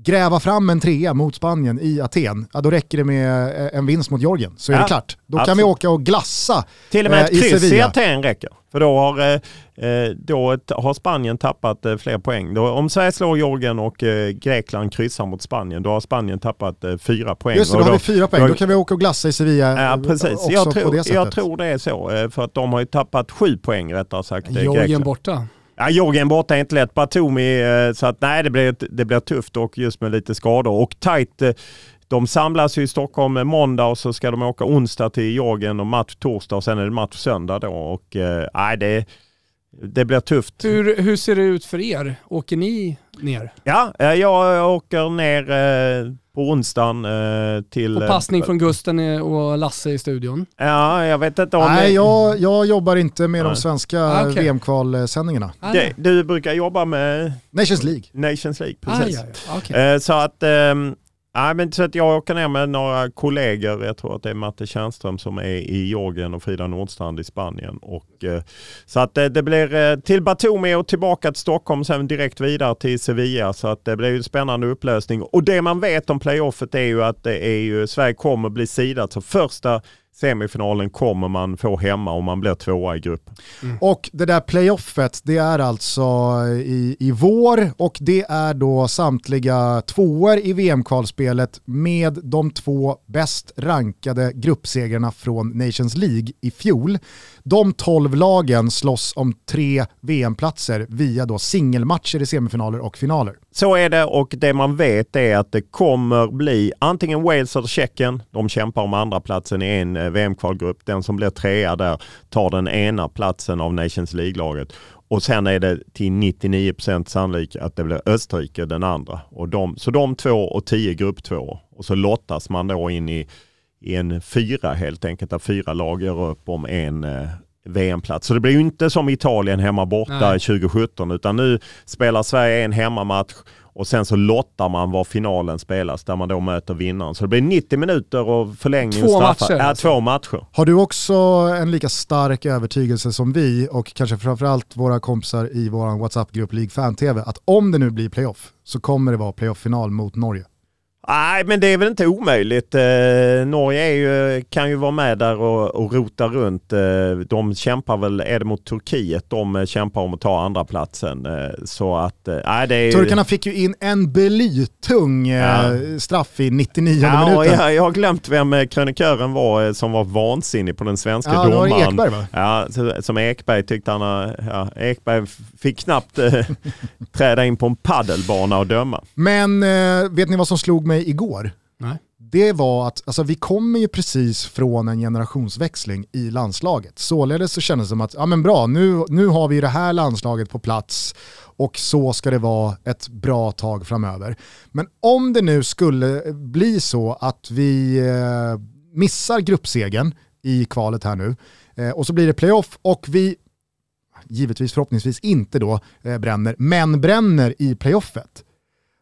gräva fram en trea mot Spanien i Aten, ja, då räcker det med eh, en vinst mot Georgien så är det klart. Då absolut. kan vi åka och glassa Till och med ett eh, kryss i Aten räcker. För då har, eh, då har Spanien tappat fler poäng. Då, om Sverige slår Georgien och Grekland kryssar mot Spanien, då har Spanien tappat fyra poäng. Just det, då, då har vi fyra poäng. Då, då kan vi åka och glassa i Sevilla ja, precis. också jag tror, på det sättet. Jag tror det är så, för att de har ju tappat sju poäng rättare sagt. Georgien borta. Ja, Jorgen borta är inte lätt. Batumi, eh, så att nej det blir, det blir tufft och just med lite skador. Och tajt, eh, de samlas ju i Stockholm eh, måndag och så ska de åka onsdag till Jorgen och match torsdag och sen är det match söndag då. Och nej, det, det blir tufft. Hur, hur ser det ut för er? Åker ni ner? Ja, jag åker ner på onsdagen eh, till... Och passning från Gusten och Lasse i studion? Ja, jag vet inte om... Nej, jag, jag jobbar inte med Nej. de svenska ah, okay. VM-kvalsändningarna. Ah, du brukar jobba med... Nations League. Nations League, precis. Ah, ja, ja. Okay. Eh, så att... Nej, men så att jag åker ner med några kollegor. Jag tror att det är Matte Tjärnström som är i Georgien och Frida Nordstrand i Spanien. Och, eh, så att det, det blir eh, till Batumi och tillbaka till Stockholm, sen direkt vidare till Sevilla. Så att det blir en spännande upplösning. Och det man vet om playoffet är ju att det är ju, Sverige kommer bli sidat. Så första Semifinalen kommer man få hemma om man blir tvåa i gruppen. Mm. Och det där playoffet, det är alltså i, i vår och det är då samtliga tvåor i VM-kvalspelet med de två bäst rankade gruppsegrarna från Nations League i fjol. De tolv lagen slåss om tre VM-platser via då singelmatcher i semifinaler och finaler. Så är det och det man vet är att det kommer bli antingen Wales eller Tjeckien. De kämpar om andra platsen i en eh, VM-kvalgrupp. Den som blir trea där tar den ena platsen av Nations League-laget. Och sen är det till 99% sannolikt att det blir Österrike den andra. Och de, så de två och tio grupp två. Och så lottas man då in i, i en fyra helt enkelt, där fyra lag gör upp om en eh, VM-plats. Så det blir ju inte som Italien hemma borta Nej. 2017 utan nu spelar Sverige en hemmamatch och sen så lottar man var finalen spelas där man då möter vinnaren. Så det blir 90 minuter och förlängning två och matcher, ja, alltså. två matcher. Har du också en lika stark övertygelse som vi och kanske framförallt våra kompisar i vår WhatsApp-grupp League Fan TV att om det nu blir playoff så kommer det vara playoff-final mot Norge? Nej, men det är väl inte omöjligt. Eh, Norge ju, kan ju vara med där och, och rota runt. Eh, de kämpar väl, är det mot Turkiet, de kämpar om att ta andra platsen. Eh, så att, eh, det är... Turkarna fick ju in en blytung eh, ja. straff i 99 ja, minuten. Jag, jag har glömt vem eh, krönikören var som var vansinnig på den svenska ja, domaren. Ekberg va? Ja, som Ekberg tyckte han, ja, Ekberg fick knappt träda in på en paddelbana och döma. Men vet ni vad som slog mig mig igår, Nej. det var att alltså, vi kommer ju precis från en generationsväxling i landslaget. Således så kändes det som att, ja men bra, nu, nu har vi det här landslaget på plats och så ska det vara ett bra tag framöver. Men om det nu skulle bli så att vi eh, missar gruppsegen i kvalet här nu eh, och så blir det playoff och vi givetvis förhoppningsvis inte då eh, bränner, men bränner i playoffet.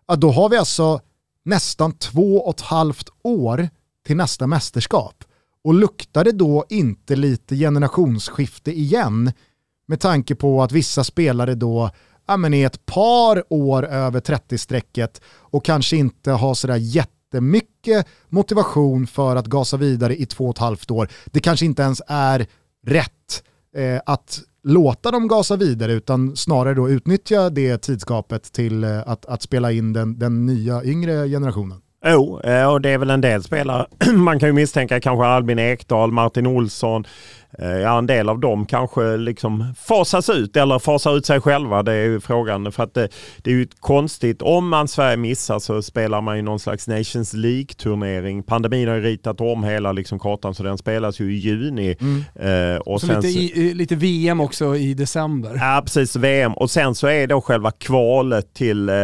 Ja, då har vi alltså nästan två och ett halvt år till nästa mästerskap. Och luktar det då inte lite generationsskifte igen med tanke på att vissa spelare då ja, men är ett par år över 30-strecket och kanske inte har sådär jättemycket motivation för att gasa vidare i två och ett halvt år. Det kanske inte ens är rätt eh, att låta dem gasa vidare utan snarare då utnyttja det tidskapet till eh, att, att spela in den, den nya yngre generationen. Jo, eh, och det är väl en del spelare. Man kan ju misstänka kanske Albin Ekdal, Martin Olsson, Eh, ja, en del av dem kanske liksom fasas ut eller fasar ut sig själva. Det är ju frågan. För att det, det är ju konstigt. Om man Sverige missar så spelar man ju någon slags Nations League-turnering. Pandemin har ju ritat om hela liksom kartan så den spelas ju i juni. Mm. Eh, och sen lite, i, lite, VM också i december. Ja, precis. VM. Och sen så är då själva kvalet till eh,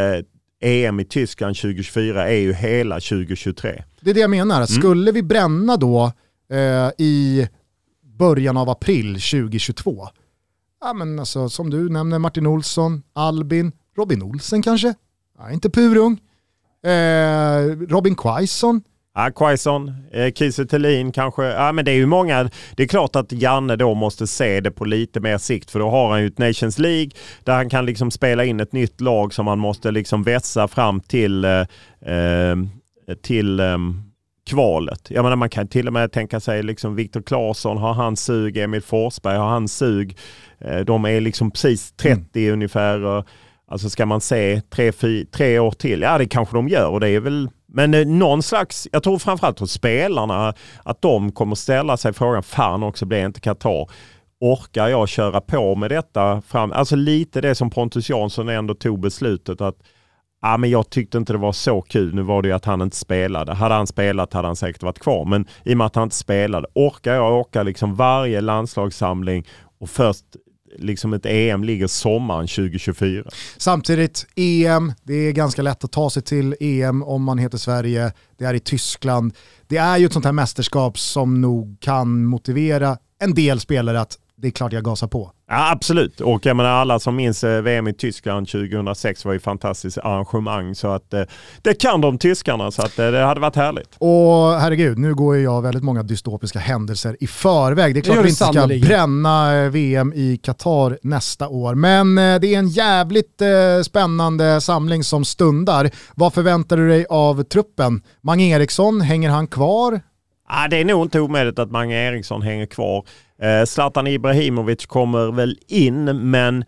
EM i Tyskland 2024 är ju hela 2023. Det är det jag menar. Mm. Skulle vi bränna då eh, i början av april 2022. Ja, men alltså, som du nämner, Martin Olsson, Albin, Robin Olsen kanske? Ja, inte purung. Eh, Robin Quaison. Ja, Quaison, eh, Kiese Thelin kanske. Ja, men det är ju många. Det är klart att Janne då måste se det på lite mer sikt för då har han ju ett Nations League där han kan liksom spela in ett nytt lag som han måste liksom vässa fram till, eh, eh till um, kvalet. Jag menar, man kan till och med tänka sig liksom Viktor Claesson har hans sug, Emil Forsberg har hans sug. Eh, de är liksom precis 30 mm. ungefär. Alltså ska man se tre, fyr, tre år till? Ja det kanske de gör och det är väl men eh, någon slags, jag tror framförallt hos spelarna att de kommer ställa sig frågan, fan också blir inte Qatar. orkar jag köra på med detta fram? Alltså lite det som Pontus Jansson ändå tog beslutet att Ja, men jag tyckte inte det var så kul. Nu var det ju att han inte spelade. Hade han spelat hade han säkert varit kvar. Men i och med att han inte spelade, orkar jag åka liksom varje landslagssamling och först liksom ett EM ligger sommaren 2024. Samtidigt, EM, det är ganska lätt att ta sig till EM om man heter Sverige. Det är i Tyskland. Det är ju ett sånt här mästerskap som nog kan motivera en del spelare att det är klart jag gasar på. Ja, absolut, och jag menar alla som minns eh, VM i Tyskland 2006 var ju ett fantastiskt arrangemang så att eh, det kan de tyskarna så att eh, det hade varit härligt. Och herregud, nu går ju jag väldigt många dystopiska händelser i förväg. Det är klart Det vi inte ska bränna VM i Qatar nästa år, men det är en jävligt spännande samling som stundar. Vad förväntar du dig av truppen? Mange Eriksson, hänger han kvar? Ah, det är nog inte omöjligt att Mange Eriksson hänger kvar. Eh, Zlatan Ibrahimovic kommer väl in men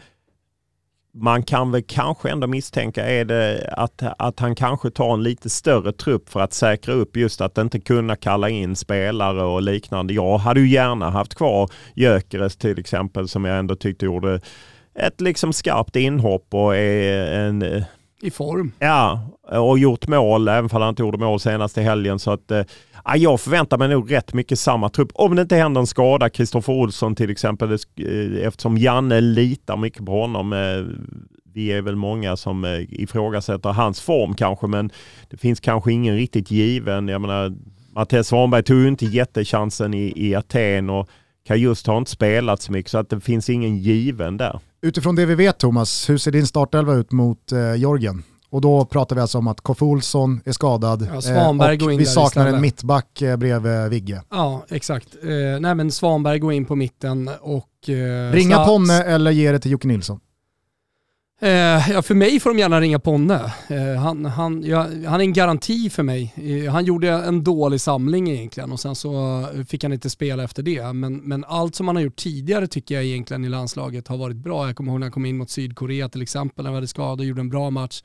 man kan väl kanske ändå misstänka är det att, att han kanske tar en lite större trupp för att säkra upp just att inte kunna kalla in spelare och liknande. Jag hade ju gärna haft kvar Gyökeres till exempel som jag ändå tyckte gjorde ett liksom skarpt inhopp och är en I form. Ja, och gjort mål, även om han inte gjorde mål senast i helgen. Så att, eh, ja, jag förväntar mig nog rätt mycket samma trupp. Om det inte händer en skada, Kristoffer Olsson till exempel, eh, eftersom Janne litar mycket på honom. Eh, vi är väl många som eh, ifrågasätter hans form kanske, men det finns kanske ingen riktigt given. Jag menar, Mattias Svanberg tog ju inte jättechansen i, i Aten och Kajust har inte spelat så mycket, så att det finns ingen given där. Utifrån det vi vet Thomas, hur ser din startelva ut mot eh, Georgien? Och då pratar vi alltså om att Koffe Olsson är skadad Ja, Svanberg eh, går och in vi saknar en mittback eh, bredvid Vigge. Ja, exakt. Eh, nej men Svanberg går in på mitten och... Eh, Ringa Ponne eller ge det till Jocke Nilsson? Eh, ja, för mig får de gärna ringa Ponne. Eh, han, han, ja, han är en garanti för mig. Eh, han gjorde en dålig samling egentligen och sen så fick han inte spela efter det. Men, men allt som han har gjort tidigare tycker jag egentligen i landslaget har varit bra. Jag kommer ihåg när han kom in mot Sydkorea till exempel, när han hade skador och gjorde en bra match.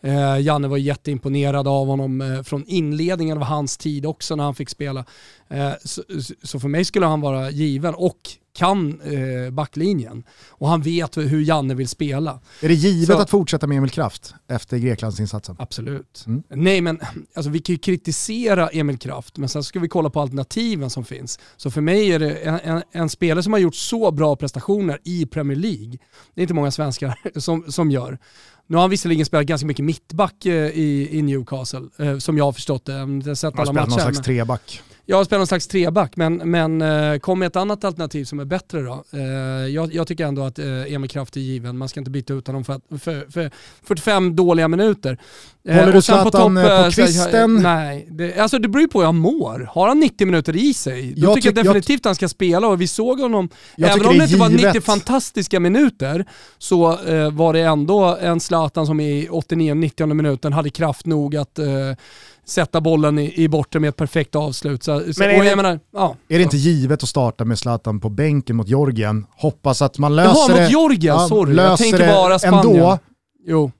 Eh, Janne var jätteimponerad av honom eh, från inledningen av hans tid också när han fick spela. Eh, så, så för mig skulle han vara given och kan eh, backlinjen. Och han vet hur Janne vill spela. Är det givet Så- att fortsätta med Emil Kraft efter Greklandsinsatsen? Absolut. Mm. Nej men alltså, vi kan ju kritisera Emil Kraft men sen ska vi kolla på alternativen som finns. Så för mig är det en, en, en spelare som har gjort så bra prestationer i Premier League, det är inte många svenskar som, som gör. Nu har han visserligen spelat ganska mycket mittback eh, i, i Newcastle, eh, som jag har förstått det. Jag har sett Han har alla spelat någon matcher. slags treback. Jag spelar någon slags treback, men, men eh, kom med ett annat alternativ som är bättre då. Eh, jag, jag tycker ändå att eh, Emil Kraft är given, man ska inte byta ut honom för, för, för 45 dåliga minuter. Eh, Håller du Zlatan, på eh, så- kvisten? nej, det, alltså det beror ju på hur han mår. Har han 90 minuter i sig, då Jag tycker jag definitivt han ska spela och vi såg honom, Jag även om det inte var 90 givet. fantastiska minuter, så var det ändå en Zlatan som i 89-90 minuten hade kraft nog att sätta bollen i, i bortre med ett perfekt avslut. Så, Men är och det- menar, ja. Är det inte givet att starta med Zlatan på bänken mot Georgien? Hoppas att man löser Jaha, mot det. Georgien, sorry. Jag det bara Spanien. Ändå, Jo,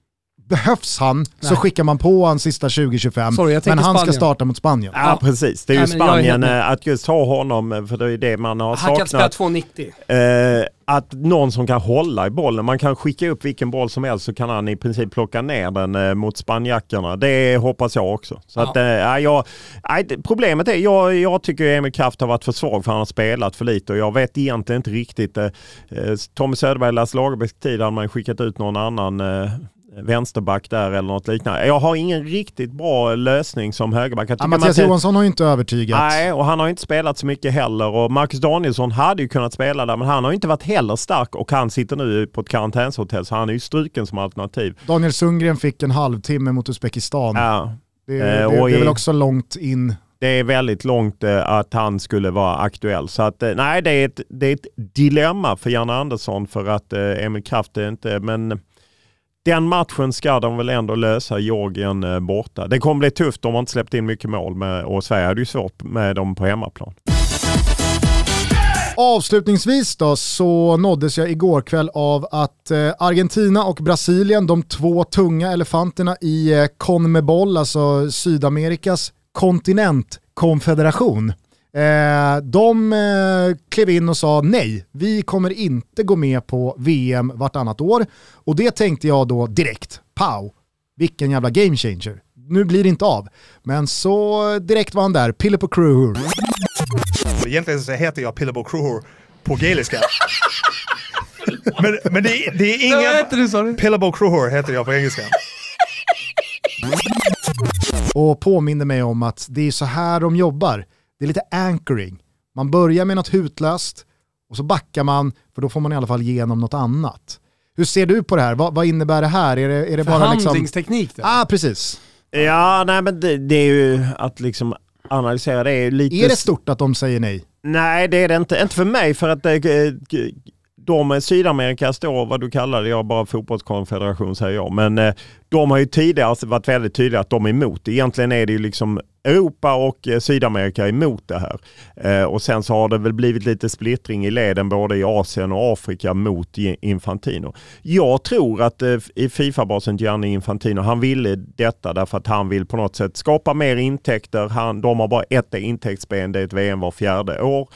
behövs han så Nej. skickar man på han sista 2025. Sorry, jag men han ska Spanien. starta mot Spanien. Ja, Ja. precis. Det är ju Nej, är Spanien, med. eh, att just ha honom, för det är det man har han kan spela saknat. 2,90. Eh, att någon som kan hålla i bollen. Man kan skicka upp vilken boll som helst så kan han i princip plocka ner den eh, mot spanjackerna. Det hoppas jag också. Så Ja. att, eh, ja, jag, problemet är, jag, jag tycker Emil Kraft har varit för svag för han har spelat för lite och jag vet egentligen inte riktigt. Eh, eh, Tommy Söderberg, Lasse Lagerbäcks tid hade man skickat ut någon annan vänsterback där eller något liknande. Jag har ingen riktigt bra lösning som högerback. Ja, Mattias Mattias- Johansson har ju inte övertygat. Nej, och han har inte spelat så mycket heller. Och Marcus Danielsson hade ju kunnat spela där, men han har inte varit heller stark och han sitter nu på ett karantänshotell, så han är ju struken som alternativ. Daniel Sundgren fick en halvtimme mot Uzbekistan. Ja, Det, Eh, det, det är väl också långt in. det är väldigt långt eh, att han skulle vara aktuell. Så att, eh, nej, det är, ett, det är ett dilemma för Janne Andersson för att eh, Emil Kraft är inte, men den matchen ska de väl ändå lösa, Georgien eh, borta. Det kommer bli tufft De har inte släppt in mycket mål med, och Sverige hade ju svårt med dem på hemmaplan. Avslutningsvis då så nåddes jag igår kväll av att eh, Argentina och Brasilien, de två tunga elefanterna i eh, CONMEBOL, alltså Sydamerikas kontinentkonfederation, Eh, de eh, klev in och sa nej, vi kommer inte gå med på VM vartannat år. Och det tänkte jag då direkt, pow, vilken jävla game changer. Nu blir det inte av. Men så direkt var han där, Pillebo Kruhur. Egentligen så heter jag Pillebo Kruhur på gaeliska. men, men det, är- det är ingen... Vad heter du sa du? Pillebo Kruhur heter jag på engelska. och påminner mig om att det är så här de jobbar. Det är lite anchoring. Man börjar med något hutlöst och så backar man för då får man i alla fall igenom något annat. Hur ser du på det här? Vad, vad innebär det här? Är det, är det bara liksom... Förhandlingsteknik det. Ah, precis. Ja, nej men det, det är ju att liksom analysera det är ju lite... Är det stort att de säger nej? Nej, det är det inte. Inte för mig för att det, de Sydamerika står, vad du kallar det, jag bara fotbollskonfederation säger jag, men eh, de har ju tidigare alltså varit väldigt tydliga att de är emot det. Egentligen är det ju liksom Europa och eh, Sydamerika emot det här. Eh, och sen så har det väl blivit lite splittring i leden både i Asien och Afrika mot Infantino. Jag tror att i Fifa-basen Gianni Infantino, han ville detta därför att han vill på något sätt skapa mer intäkter. Han, de har bara ett intäktsben, det är ett VM var fjärde år.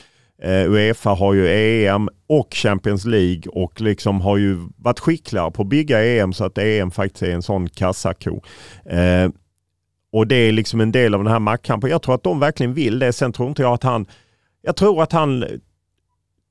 Eh, Uefa har ju EM och Champions League och liksom har ju varit skickligare på att bygga EM så att EM faktiskt är en sån kassako. Eh, och det är liksom en del av den här maktkampen. Jag tror att de verkligen vill det. Sen tror inte jag att han, jag tror att han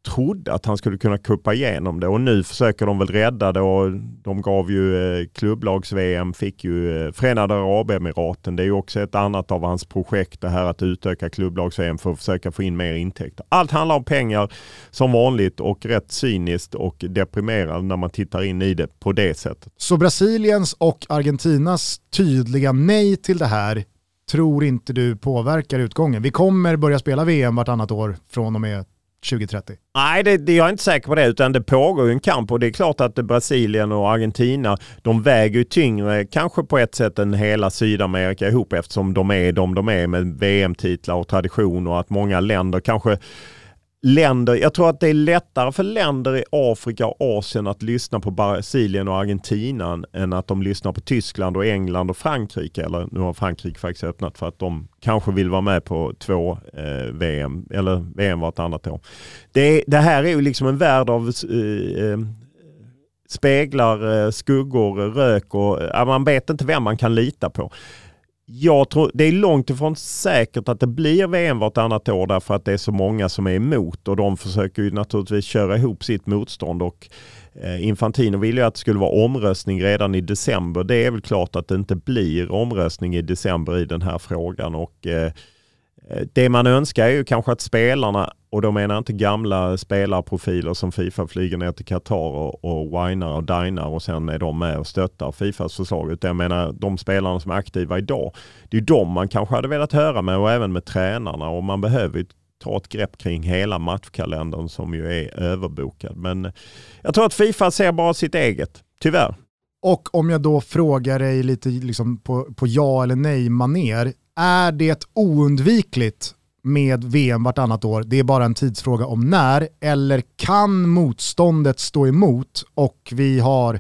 trodde att han skulle kunna kuppa igenom det och nu försöker de väl rädda det och de gav ju eh, klubblags-VM, fick ju eh, Förenade Arabemiraten. Det är ju också ett annat av hans projekt det här att utöka klubblags-VM för att försöka få in mer intäkter. Allt handlar om pengar som vanligt och rätt cyniskt och deprimerande när man tittar in i det på det sättet. Så Brasiliens och Argentinas tydliga nej till det här tror inte du påverkar utgången? Vi kommer börja spela VM vartannat år från och med 2030. Nej, det, det, jag är inte säker på det, utan det pågår ju en kamp och det är klart att Brasilien och Argentina, de väger ju tyngre kanske på ett sätt än hela Sydamerika ihop eftersom de är de de är med VM-titlar och tradition och att många länder kanske länder, jag tror att det är lättare för länder i Afrika och Asien att lyssna på Brasilien och Argentina än att de lyssnar på Tyskland och England och Frankrike. Eller nu har Frankrike faktiskt öppnat för att de kanske vill vara med på två eh, VM eller VM vartannat år. Det, det här är ju liksom en värld av eh, eh speglar, eh, skuggor, rök och eh, man vet inte vem man kan lita på. Jag tror, det är långt ifrån säkert att det blir VM vartannat år därför att det är så många som är emot och de försöker ju naturligtvis köra ihop sitt motstånd och eh, Infantino vill ju att det skulle vara omröstning redan i december. Det är väl klart att det inte blir omröstning i december i den här frågan och eh, eh det man önskar är ju kanske att spelarna, och då menar jag inte gamla spelarprofiler som Fifa flyger ner till Qatar och, och winar och dinar och sen är de med och stöttar Fifas förslag. Utan jag menar de spelarna som är aktiva idag. Det är de man kanske hade velat höra med och även med tränarna och man behöver ju ta ett grepp kring hela matchkalendern som ju är överbokad. Men jag tror att Fifa ser bara sitt eget, tyvärr. Och om jag då frågar dig lite liksom på, på ja eller nej maner är det oundvikligt med VM vartannat år? Det är bara en tidsfråga om när. Eller kan motståndet stå emot och vi har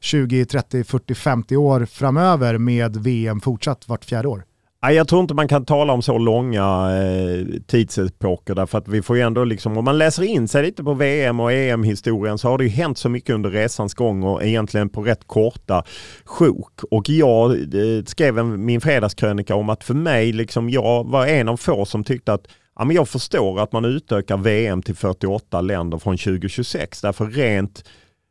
20, 30, 40, 50 år framöver med VM fortsatt vart fjärde år? Nej, jag tror inte man kan tala om så långa eh, tidsepoker därför att vi får ju ändå liksom, om man läser in sig lite på VM och EM-historien så har det ju hänt så mycket under resans gång och egentligen på rätt korta sjok. Och jag eh, skrev en, min fredagskrönika om att för mig, liksom, jag var en av få som tyckte att ja, men jag förstår att man utökar VM till 48 länder från 2026 därför rent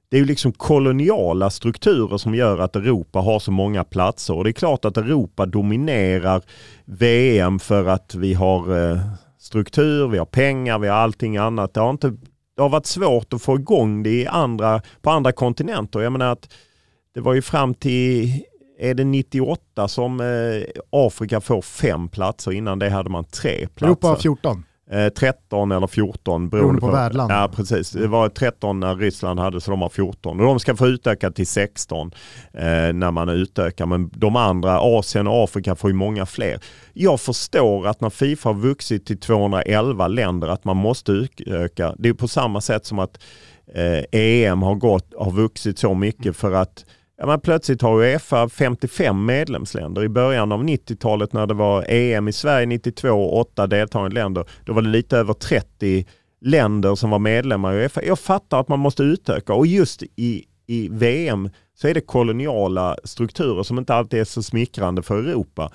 det är ju liksom koloniala strukturer som gör att Europa har så många platser och det är klart att Europa dominerar VM för att vi har eh, struktur, vi har pengar, vi har allting annat. Det har, inte, det har varit svårt att få igång det i andra, på andra kontinenter. Jag menar att det var ju fram till är det 98 som eh, Afrika får fem platser. Innan det hade man tre platser. Europa har 14. Eh, 13 eller 14 Beroende på värdland. Ja precis. Det var 13 när Ryssland hade så de har 14. Och de ska få utöka till 16 eh, när man utökar. Men de andra, Asien och Afrika får ju många fler. Jag förstår att när Fifa har vuxit till 211 länder att man måste utöka. Det är på samma sätt som att eh, EM har, gått, har vuxit så mycket för att Ja, men plötsligt har Uefa 55 medlemsländer. I början av 90-talet när det var EM i Sverige 92 och 8 deltagande länder, då var det lite över 30 länder som var medlemmar i Uefa. Jag fattar att man måste utöka och just i, i VM så är det koloniala strukturer som inte alltid är så smickrande för Europa.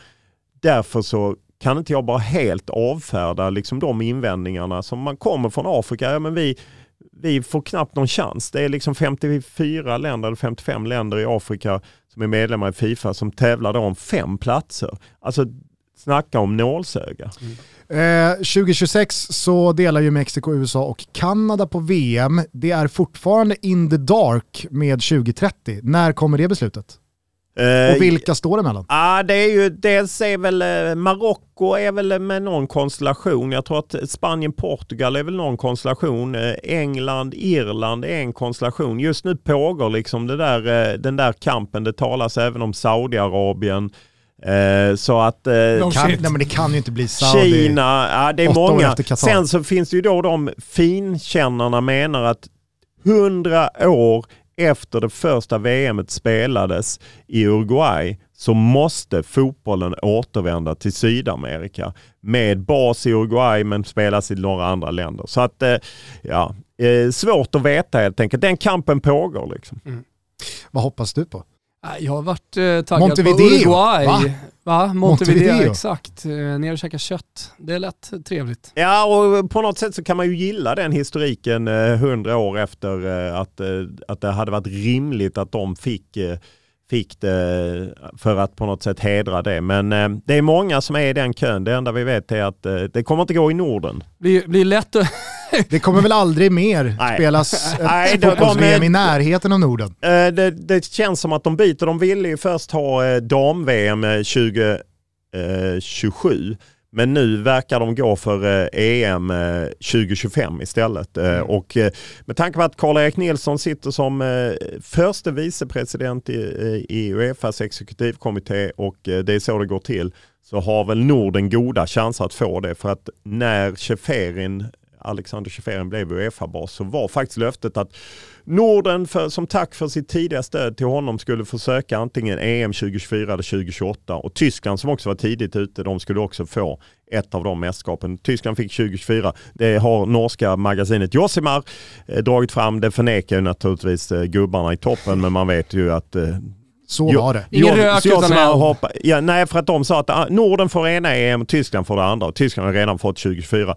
Därför så kan inte jag bara helt avfärda liksom de invändningarna som man kommer från Afrika. Ja, men vi, vi får knappt någon chans. Det är liksom 54 länder eller 55 länder i Afrika som är medlemmar i Fifa som tävlar om fem platser. Alltså snacka om nålsöga. Mm. Eh, 2026 så delar ju Mexiko, USA och Kanada på VM. Det är fortfarande in the dark med 2030. När kommer det beslutet? Och vilka står det mellan? Ja, det är ju dels är väl eh, Marocko är väl med någon konstellation. Jag tror att Spanien, Portugal är väl någon konstellation. Eh, England, Irland är en konstellation. Just nu pågår liksom det där, eh, den där kampen. Det talas även om Saudiarabien. så att... No kan, nej men det kan ju inte bli Saudi. Kina, ja det är många. Sen så finns det ju då de finkännarna menar att hundra år efter det första VM spelades i Uruguay så måste fotbollen återvända till Sydamerika med bas i Uruguay men spelas i några andra länder. Så att, eh, ja, eh, svårt att veta helt enkelt. Den kampen pågår liksom. Mm. Vad hoppas du på? Jag har varit eh, taggad Montevideo, på Uruguay. Va? Va? Montevideo, Montevideo, exakt. Eh, ner och käka kött. Det är lätt trevligt. Ja, och på något sätt så kan man ju gilla den historiken eh, hundra år efter eh, att, att det hade varit rimligt att de fick fick det för att på något sätt hedra det. Men eh, det är många som är i den kön. Det enda vi vet är att eh, det kommer inte gå i Norden. Det blir lätt att... det kommer väl aldrig mer Nej. spelas ett fotbolls-VM i närheten av Norden? Eh, det, det, känns som att de byter. De ville ju först ha eh, dam-VM 2027. Men nu verkar de gå för EM eh, e 2025 istället. Eh, mm. Och eh, med tanke på att Karl-Erik Nilsson sitter som förste vicepresident i Uefas exekutivkommitté och det är så det går till så har väl Norden goda chanser att få det för att när Cheferin Alexander Cheferin blev Uefa-bas så var faktiskt löftet att Norden för, som tack för sitt tidiga stöd till honom skulle försöka antingen EM 2024 eller 2028 och Tyskland som också var tidigt ute de skulle också få ett av de mästerskapen. Tyskland fick 2024. Det har norska magasinet Josimar eh, dragit fram. Det förnekar ju naturligtvis eh, gubbarna i toppen men man vet ju att eh, så var det. Ingen rök utan hoppa, ja, Nej, för att de sa att ah, Norden får ena EM och Tyskland får det andra. Och Tyskland har redan fått 2024.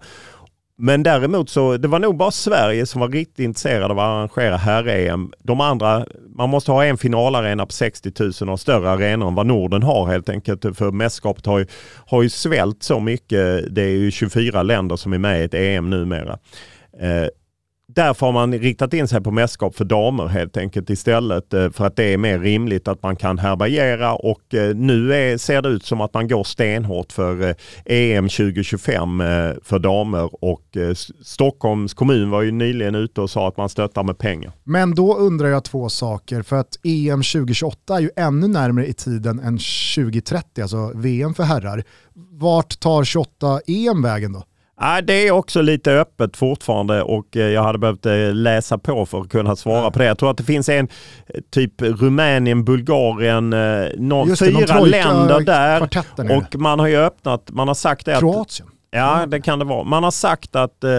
Men däremot så, det var nog bara Sverige som var riktigt intresserade av att arrangera herr-EM. De andra, man måste ha en finalarena på 60 000 och större arenor än vad Norden har helt enkelt. För mästerskapet har ju, har ju svält så mycket. Det är ju 24 länder som är med i ett EM numera. Eh, Därför har man riktat in sig på mästerskap för damer helt enkelt istället eh, för att det är mer rimligt att man kan härbärgera och eh, nu är, ser det ut som att man går stenhårt för eh, EM 2025 för damer och Stockholms kommun var ju nyligen ute och sa att man stöttar med pengar. Men då undrar jag två saker för att EM 2028 är ju ännu närmare i tiden än 2030, alltså VM för herrar. Vart tar 28 EM vägen då? Ja, det är också lite öppet fortfarande och eh, jag hade behövt eh, läsa på för att kunna svara på det. Jag tror att det finns en eh, typ Rumänien, Bulgarien, någon, Just fyra det, länder där. Och man har ju öppnat, man har sagt det Kroatien. ja, det kan det vara. Man har sagt att eh,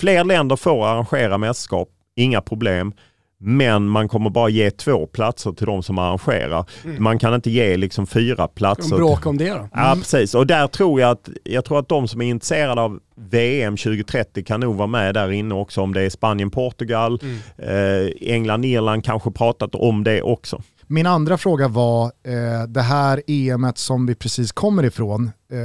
fler länder får arrangera mästerskap, inga problem. Men man kommer bara ge två platser till de som arrangerar. Mm. Man kan inte ge liksom fyra platser. De bråkar om det då? Mm. Ja precis och där tror jag att, jag tror att de som är intresserade av VM 2030 kan nog vara med där inne också om det är Spanien, Portugal, mm. eh, England, Irland kanske pratat om det också. Min andra fråga var eh, det här EMet som vi precis kommer ifrån. Eh,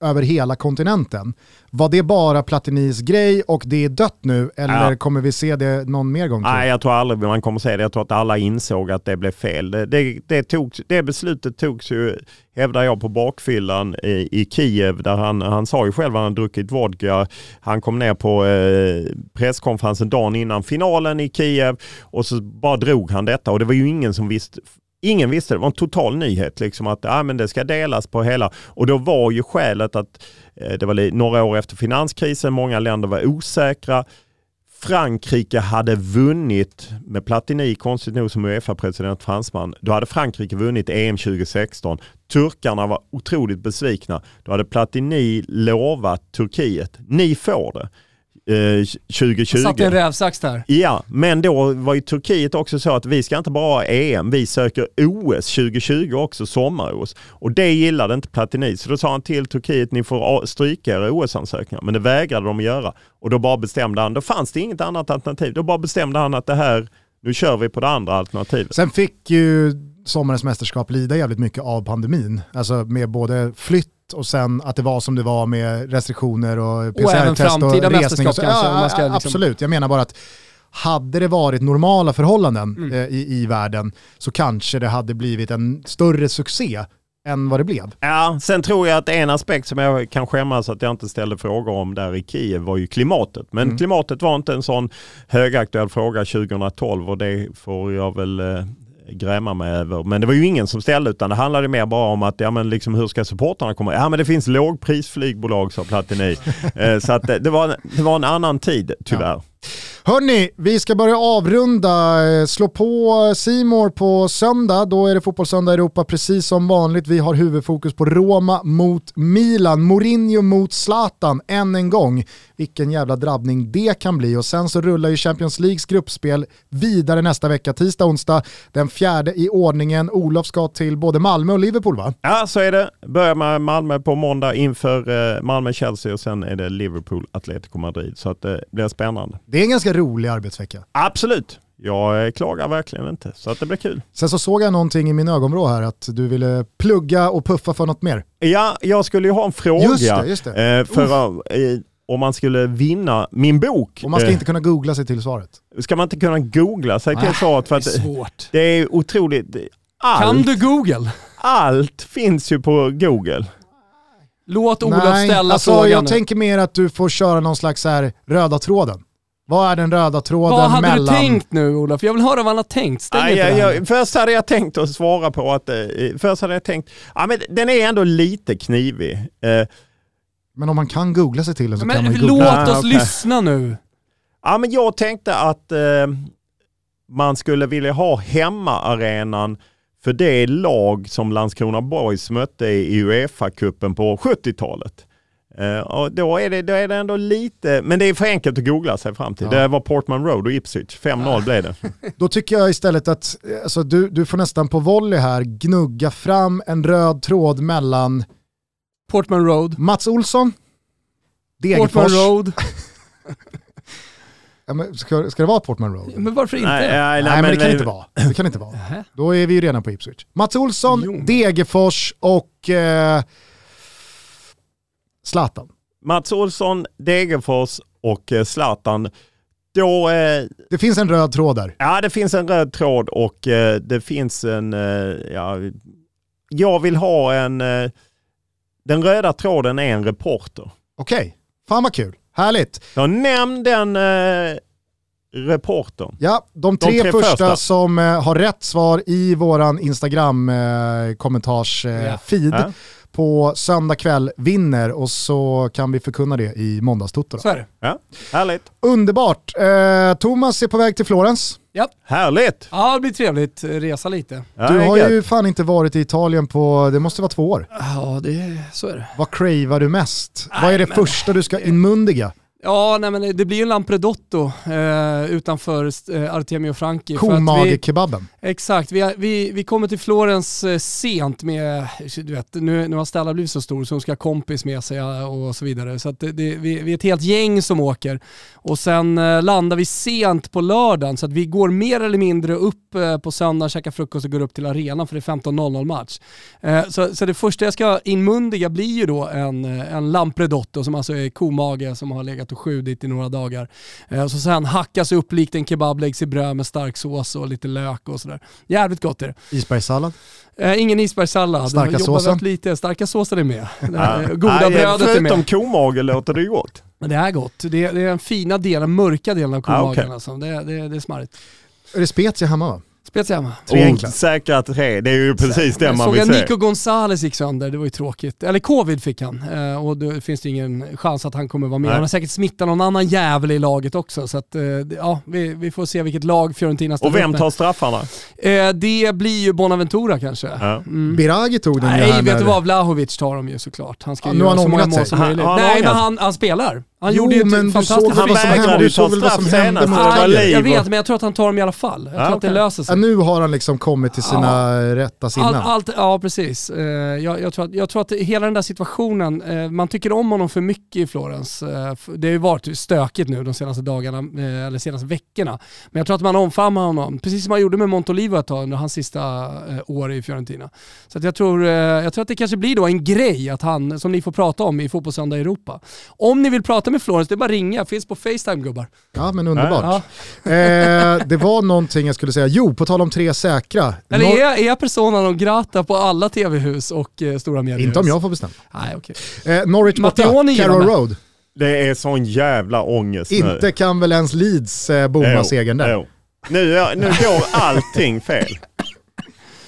över hela kontinenten. Var det bara Platinis grej och det är dött nu eller ja. kommer vi se det någon mer gång? Nej, jag tror aldrig man kommer se det. Jag tror att alla insåg att det blev fel. Det, det, det, togs, det beslutet togs ju, hävdar jag, på bakfyllan i, i Kiev där han, han sa ju själv att han druckit vodka. Han kom ner på eh, presskonferensen dagen innan finalen i Kiev och så bara drog han detta och det var ju ingen som visste Ingen visste, det var en total nyhet liksom att ah, men det ska delas på hela. Och då var ju skälet att eh, det var några år efter finanskrisen, många länder var osäkra. Frankrike hade vunnit med Platini, konstigt nog som Uefa-president fransman, då hade Frankrike vunnit EM 2016. Turkarna var otroligt besvikna. Då hade Platini lovat Turkiet, ni får det. Eh, 2020. Satt en rävsax där. Ja, men då var ju Turkiet också så att vi ska inte bara ha EM, vi söker OS 2020 också, sommar-OS. Och det gillade inte Platini, så då sa han till Turkiet, ni får stryka era OS-ansökningar. Men det vägrade de att göra. Och då bara bestämde han, då fanns det inget annat alternativ. Då bara bestämde han att det här, nu kör vi på det andra alternativet. Sen fick ju sommarens mästerskap lida jävligt mycket av pandemin. Alltså med både flytt och sen att det var som det var med restriktioner och PCR-test och, och resning. Och så, ja, liksom... Absolut, jag menar bara att hade det varit normala förhållanden mm. eh, i, i världen så kanske det hade blivit en större succé än vad det blev. Ja, sen tror jag att en aspekt som jag kan skämmas att jag inte ställde frågor om där i Kiev var ju klimatet. Men mm. klimatet var inte en sån högaktuell fråga 2012 och det får jag väl eh, gräma mig över. Men det var ju ingen som ställde utan det handlade mer bara om att ja, men liksom, hur ska supportrarna komma? Ja men det finns lågprisflygbolag sa Platini. Eh, så att det, det, var, det var en annan tid tyvärr. Ja. Hörni, vi ska börja avrunda. Eh, slå på eh, Simor på söndag. Då är det Fotbollssöndag Europa precis som vanligt. Vi har huvudfokus på Roma mot Milan. Mourinho mot Zlatan än en gång. Vilken jävla drabbning det kan bli. Och sen så rullar ju Champions Leagues gruppspel vidare nästa vecka, tisdag, onsdag. Den fjärde i ordningen. Olof ska till både Malmö och Liverpool va? Ja, så är det. Börjar med Malmö på måndag inför eh, Malmö-Chelsea och sen är det Liverpool-Atletico Madrid. Så att det blir spännande. Det är en ganska rolig arbetsvecka. Absolut. Jag klagar verkligen inte, så att det blir kul. Sen så såg jag någonting i min ögonvrå här, att du ville plugga och puffa för något mer. Ja, jag skulle ju ha en fråga. Just det, just det. Eh, för, uh, om man skulle vinna min bok. Och man ska eh, inte kunna googla sig till svaret. Ska man inte kunna googla sig till svaret? För att det är svårt. Det är otroligt. Allt, kan du Google? Allt finns ju på Google. Låt Olof Nej, ställa alltså, frågan Jag nu. tänker mer att du får köra någon slags här röda tråden. Vad är den röda tråden mellan... Vad hade mellan... du tänkt nu Olof? Jag vill höra vad han har tänkt. Stäng Aj, ja, först hade jag tänkt att svara på att... Eh, först hade jag tänkt... Ja, men den är ändå lite knivig. Eh, men om man kan googla sig till den så men, kan man ju googla. Låt oss okay. lyssna nu. Ja, men jag tänkte att eh, man skulle vilja ha hemmaarenan för det lag som Landskrona Boys mötte i Uefa-cupen på 70-talet. Uh, och då är, det, då är det ändå lite, men det är för enkelt att googla sig fram till. Ja. Det var Portman Road och Ipswich, 5-0 blev det. Då tycker jag istället att alltså, du, du får nästan på volley här gnugga fram en röd tråd mellan Portman Road, Mats Olsson, Degerfors. Portman Road. ja, men ska, ska det vara Portman Road? Men varför inte? Nej, nej, nej, nej men, men, det kan inte vara. Det kan inte vara. Då är vi ju redan på Ipswich. Mats Olsson, jo. Degerfors och eh, Zlatan. Mats Olsson, Degerfors och eh, Zlatan. Då, eh, det finns en röd tråd där. Ja, det finns en röd tråd och eh, det finns en... Eh, ja, jag vill ha en... Eh, den röda tråden är en reporter. Okej, okay. fan vad kul. Härligt. Jag nämn den reportern. Ja, de tre, de tre första, första, som har rätt svar i våran Instagram-kommentarsfeed ja. På söndag kväll vinner och så kan vi förkunna det i måndagstutto. Så är det. Ja, härligt. Underbart. Eh, Thomas är på väg till Florens. Ja. Härligt! Ja, det blir trevligt. Resa lite. Ja, du har ju fan inte varit i Italien på, det måste vara två år. Ja, det, så är det. Vad cravar du mest? Nej, Vad är det men... första du ska inmundiga? Ja, nej, men det blir ju en Lampredotto eh, utanför eh, Artemio Franki. Komagekebaben. Exakt, vi, vi, vi kommer till Florens eh, sent med, du vet, nu, nu har Stella blivit så stor så hon ska ha kompis med sig och så vidare. Så det, det, vi, vi är ett helt gäng som åker. Och sen eh, landar vi sent på lördagen så att vi går mer eller mindre upp eh, på söndagen, käkar frukost och går upp till arenan för det är 15.00 match. Eh, så, så det första jag ska inmundiga blir ju då en, en Lampredotto som alltså är komage som har legat och sjudit i några dagar. Eh, så sen hackas upp likt en kebab, läggs i bröd med stark sås och lite lök och sådär. Jävligt gott är det. Isbergssallad? Eh, ingen isbergssallad. Starka såsen? Lite. Starka såsen är med. Ja. Goda Nej, brödet är med. Förutom komage låter det gott. Men det är gott. Det är, det är den fina delen, mörka delen av komagen. Ah, okay. alltså. det, det, det är smarrigt. Är det Spezia hemma va? Spezia hemma. Tre säkra tre, det är ju precis det Jag man såg vill se. Nico Gonzales gick sönder, det var ju tråkigt. Eller covid fick han eh, och då finns det ingen chans att han kommer vara med. Nej. Han har säkert smittat någon annan jävel i laget också. Så att, eh, ja, vi, vi får se vilket lag Fiorentina ställer Och vem tar straffarna? Eh, det blir ju Bonaventura kanske. Ja. Mm. Biragi tog den Nej, vet du vad? Vlahovic tar de ju såklart. Han ska Ja, ju göra han så många mål sig. som Han- möjligt. har han Nej, men han, han spelar. Han Jo, gjorde ju men såg fantastiskt Han vägrade Du ju såg ta väl vad som straff hände senast. Det. Jag vet, men jag tror att han tar dem i alla fall. Jag Ja, tror att det löser sig. Ja, nu har han liksom kommit till sina rätta sinnen. Allt, allt, ja precis. Eh, jag, jag, tror att, jag tror att hela den där situationen, eh, man tycker om honom för mycket i Florens. Eh, det har ju varit stökigt nu de senaste dagarna, eller senaste veckorna. Men jag tror att man omfamnar honom, precis som man gjorde med Montolivo ett tag under hans sista år i Fiorentina. Så jag, tror, jag tror att det kanske blir då en grej att han, som ni får prata om i Fotbollssöndag Europa. Om ni vill prata med Florens, det är bara att ringa, finns på Facetime gubbar. Ja men underbart. Ja. Eh, det var någonting jag skulle säga, jo på tal om tre säkra. Eller är, är persona non grata på alla tv-hus och eh, stora mediehus? Inte om jag får bestämma. Nej, okej. Eh, Norwich borta, Carroll. Road. Det är sån jävla ångest nu. Inte kan väl ens Leeds eh, bomma segern där? jo. Nu, nu går allting fel.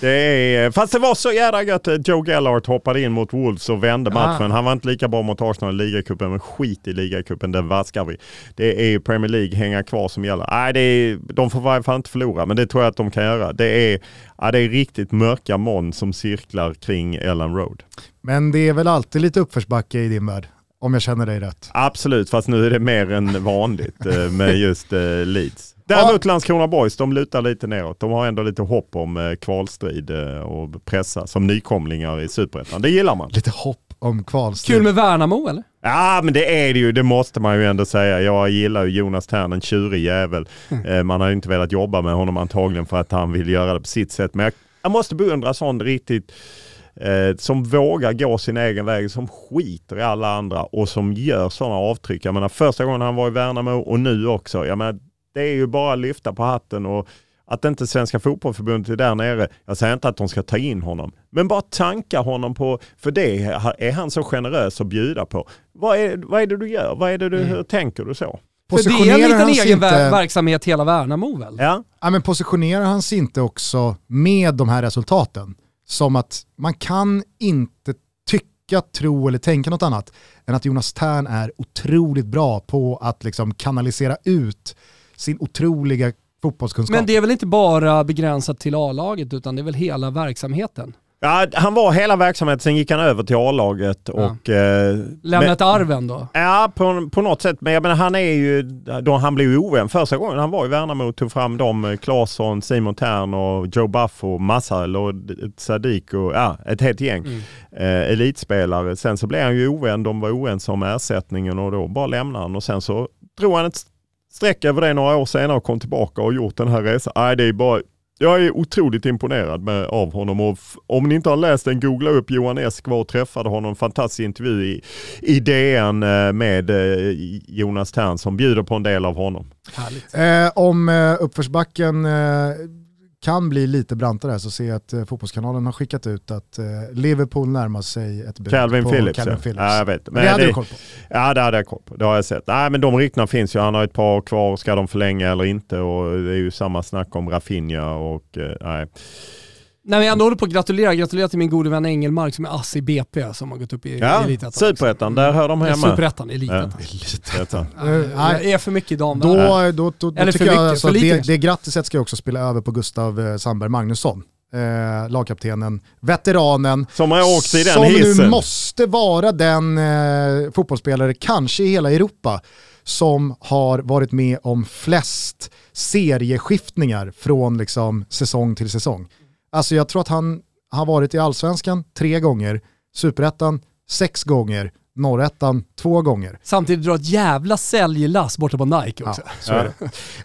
Det är, fast det var så jävla gött. Joe Gellart hoppade in mot Wolves och vände matchen. Han var inte lika bra mot Arsenal i ligacupen, men skit i ligacupen, den vaskar vi. Det är Premier League hänga kvar som gäller. Nej, det är, de får i varje fall inte förlora, men det tror jag att de kan göra. Det är, ja, det är riktigt mörka moln som cirklar kring Ellen Road. Men det är väl alltid lite uppförsbacke i din värld, om jag känner dig rätt. Absolut, fast nu är det mer än vanligt eh, med just eh, Leeds. Däremot Landskrona Boys, de lutar lite neråt. De har ändå lite hopp om eh, kvalstrid eh, och pressa som nykomlingar i Superettan. Det gillar man. Lite hopp om kvalstrid. Kul med Värnamo eller? Ja men det är det ju, det måste man ju ändå säga. Jag gillar ju Jonas Tern, en tjurig jävel. Eh, Man har ju inte velat jobba med honom antagligen för att han vill göra det på sitt sätt. Men jag, jag måste beundra sån riktigt eh, som vågar gå sin egen väg, som skiter i alla andra och som gör sådana avtryck. Jag menar första gången han var i Värnamo och nu också. Jag menar, det är ju bara att lyfta på hatten och att inte Svenska Fotbollförbundet är där nere. Jag säger inte att de ska ta in honom, men bara tanka honom på, för det är han så generös att bjuda på. Vad är, vad är det du gör? Vad är det du, hur tänker du så? För det är en liten egen inte, verksamhet hela Värnamo väl? Ja, ja, men positionerar han sig inte också med de här resultaten som att man kan inte tycka, tro eller tänka något annat än att Jonas Tern är otroligt bra på att liksom kanalisera ut sin otroliga fotbollskunskap. Men det är väl inte bara begränsat till A-laget utan det är väl hela verksamheten? Ja, han var hela verksamheten, sen gick han över till A-laget och... Eh, Lämna men- ett arv ändå. Ja, på, på något sätt. Men jag menar, han är ju... Då han blev ju ovän första gången han var i Värnamo tog fram dem, eh, Claesson, Simon Tern och Joe Buff och Massal och Sadiq och ja, ett helt gäng Mm. eh, elitspelare. Sen så blev han ju ovän, de var oense om ersättningen och då bara lämnade han och sen så drog han ett streck över det några år senare och kom tillbaka och gjort den här resan. Nej, det är bara jag är otroligt imponerad med, av honom och f- om ni inte har läst den, googla upp Johan Esk var och träffade honom. Fantastisk intervju i, i DN eh, med eh, Jonas Tern som bjuder på en del av honom. Härligt. Eh, om eh, uppförsbacken eh, kan bli lite brantare så ser jag att eh, Fotbollskanalen har skickat ut att eh, Liverpool närmar sig ett bud Calvin på Phillips. Calvin ja. Phillips. Ja, jag vet. Men det hade du koll på. Ja, det hade jag koll på. Det har jag sett. Nej, men de ryktena finns ju. Han har ett par år kvar. Ska de förlänga eller inte? Och det är ju samma snack om Rafinha och eh, nej. Nej, men jag ändå håller på att gratulera. Gratulera till min gode vän Engelmark som är ass i BP som har gått upp i Ja, Elitettan. Superettan, där hör de hemma. Superettan, Elitettan. Ja. Jag är för mycket dam Då, där. då, då, då Eller tycker för jag mycket, alltså för lite det, det grattiset ska jag också spela över på Gustav eh, Sandberg Magnusson. Eh, lagkaptenen, veteranen, Som har åkt i den som hissen. nu måste vara den eh, fotbollsspelare, kanske i hela Europa, som har varit med om flest serieskiftningar från liksom, säsong till säsong. Alltså jag tror att han har varit i allsvenskan tre gånger, superettan sex gånger, norrettan två gånger. Samtidigt drar ett jävla säljlass borta på Nike också. Ja, så är det.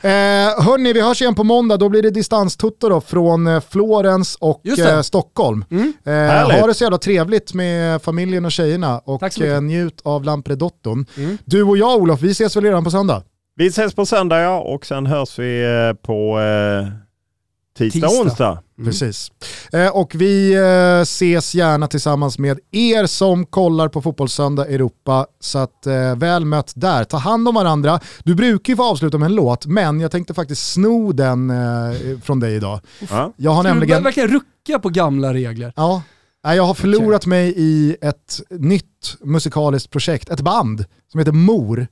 Eh, hörni, vi hörs igen på måndag. Då blir det distanstutto då från eh, Florens och eh, Stockholm. Mm. Eh, ha det så jävla trevligt med familjen och tjejerna Tack och eh, njut av Lampredotton. Mm. Du och jag Olof, vi ses väl redan på söndag? Vi ses på söndag ja, och sen hörs vi eh, på eh, tisdag, Tisdag. onsdag. Precis. Eh, och vi eh, ses gärna tillsammans med er som kollar på Fotbollssöndag Europa. Så att, eh, väl mött där. Ta hand om varandra. Du brukar ju få avsluta med en låt, men jag tänkte faktiskt sno den från dig idag. Ja. Jag har Ska du nämligen... verkligen rucka på gamla regler? Ja, jag har förlorat mig i ett nytt musikaliskt projekt, ett band som heter Mor.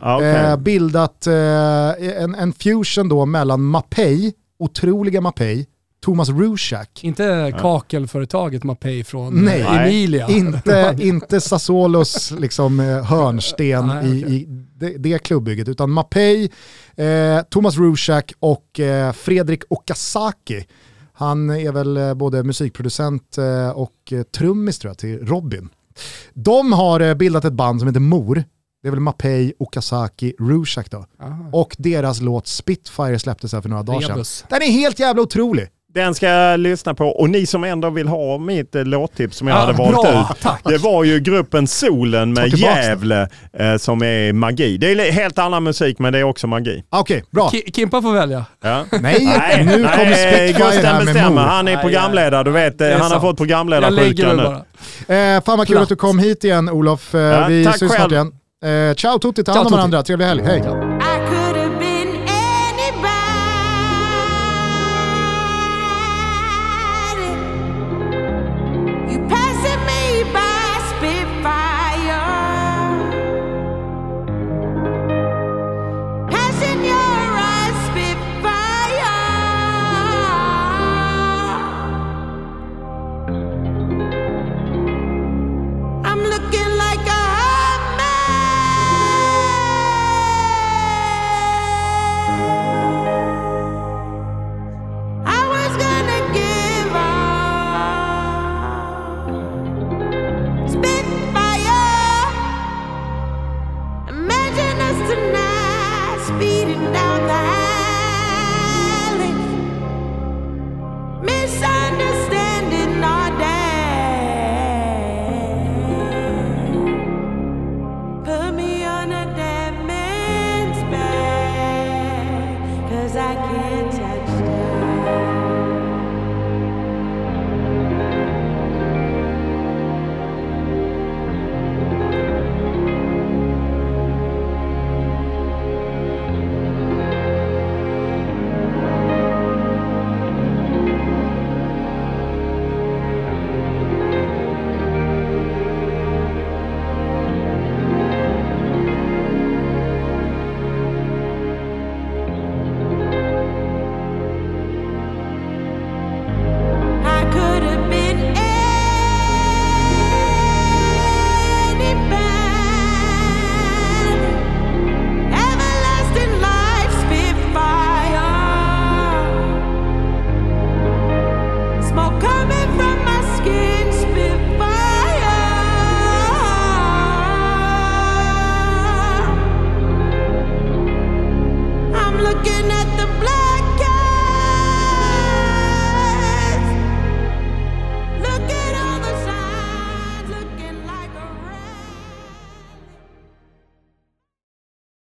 Ja, okej. Eh, bildat en, en fusion då mellan Mapei, otroliga Mapei, Thomas Rushak, Inte kakelföretaget Mapei från Nej. eh, Emilia. inte, inte Sassolos liksom, eh, hörnsten Nej, i, i det, det klubbygget, utan Mapei, eh, Thomas Rushak och eh, Fredrik Okazaki. Han är väl eh, både musikproducent och trummis tror jag till Robin. De har bildat ett band som heter Mor. Det är väl Mapei, Okazaki, Rushak då. Aha. Och deras låt Spitfire släpptes här för några dagar sedan. Rebus. Den är helt jävla otrolig. Den ska jag lyssna på. Och ni som ändå vill ha mitt eh, låttips som jag Ja, hade valt bra, ut. tack. Det var ju gruppen Solen Ta med tillbaks. Gävle eh, som är magi. Det är li- helt annan musik men det är också magi. Ah, Okej, bra. Ki- Kimpa får välja. Ja. Nej, nu kommer Spitfire Gusten här med bestämmer. Mor. Han är Nej, programledare. Du vet, eh, är han har sant. fått Jag lägger programledarsjukan mig nu. bara. Eh, fan vad kul Platt. att du kom hit igen Olof. Eh, Ja, vi tack syns snart själv. igen. Eh, ciao Tutti, ta hand om varandra. Trevlig helg. Hej.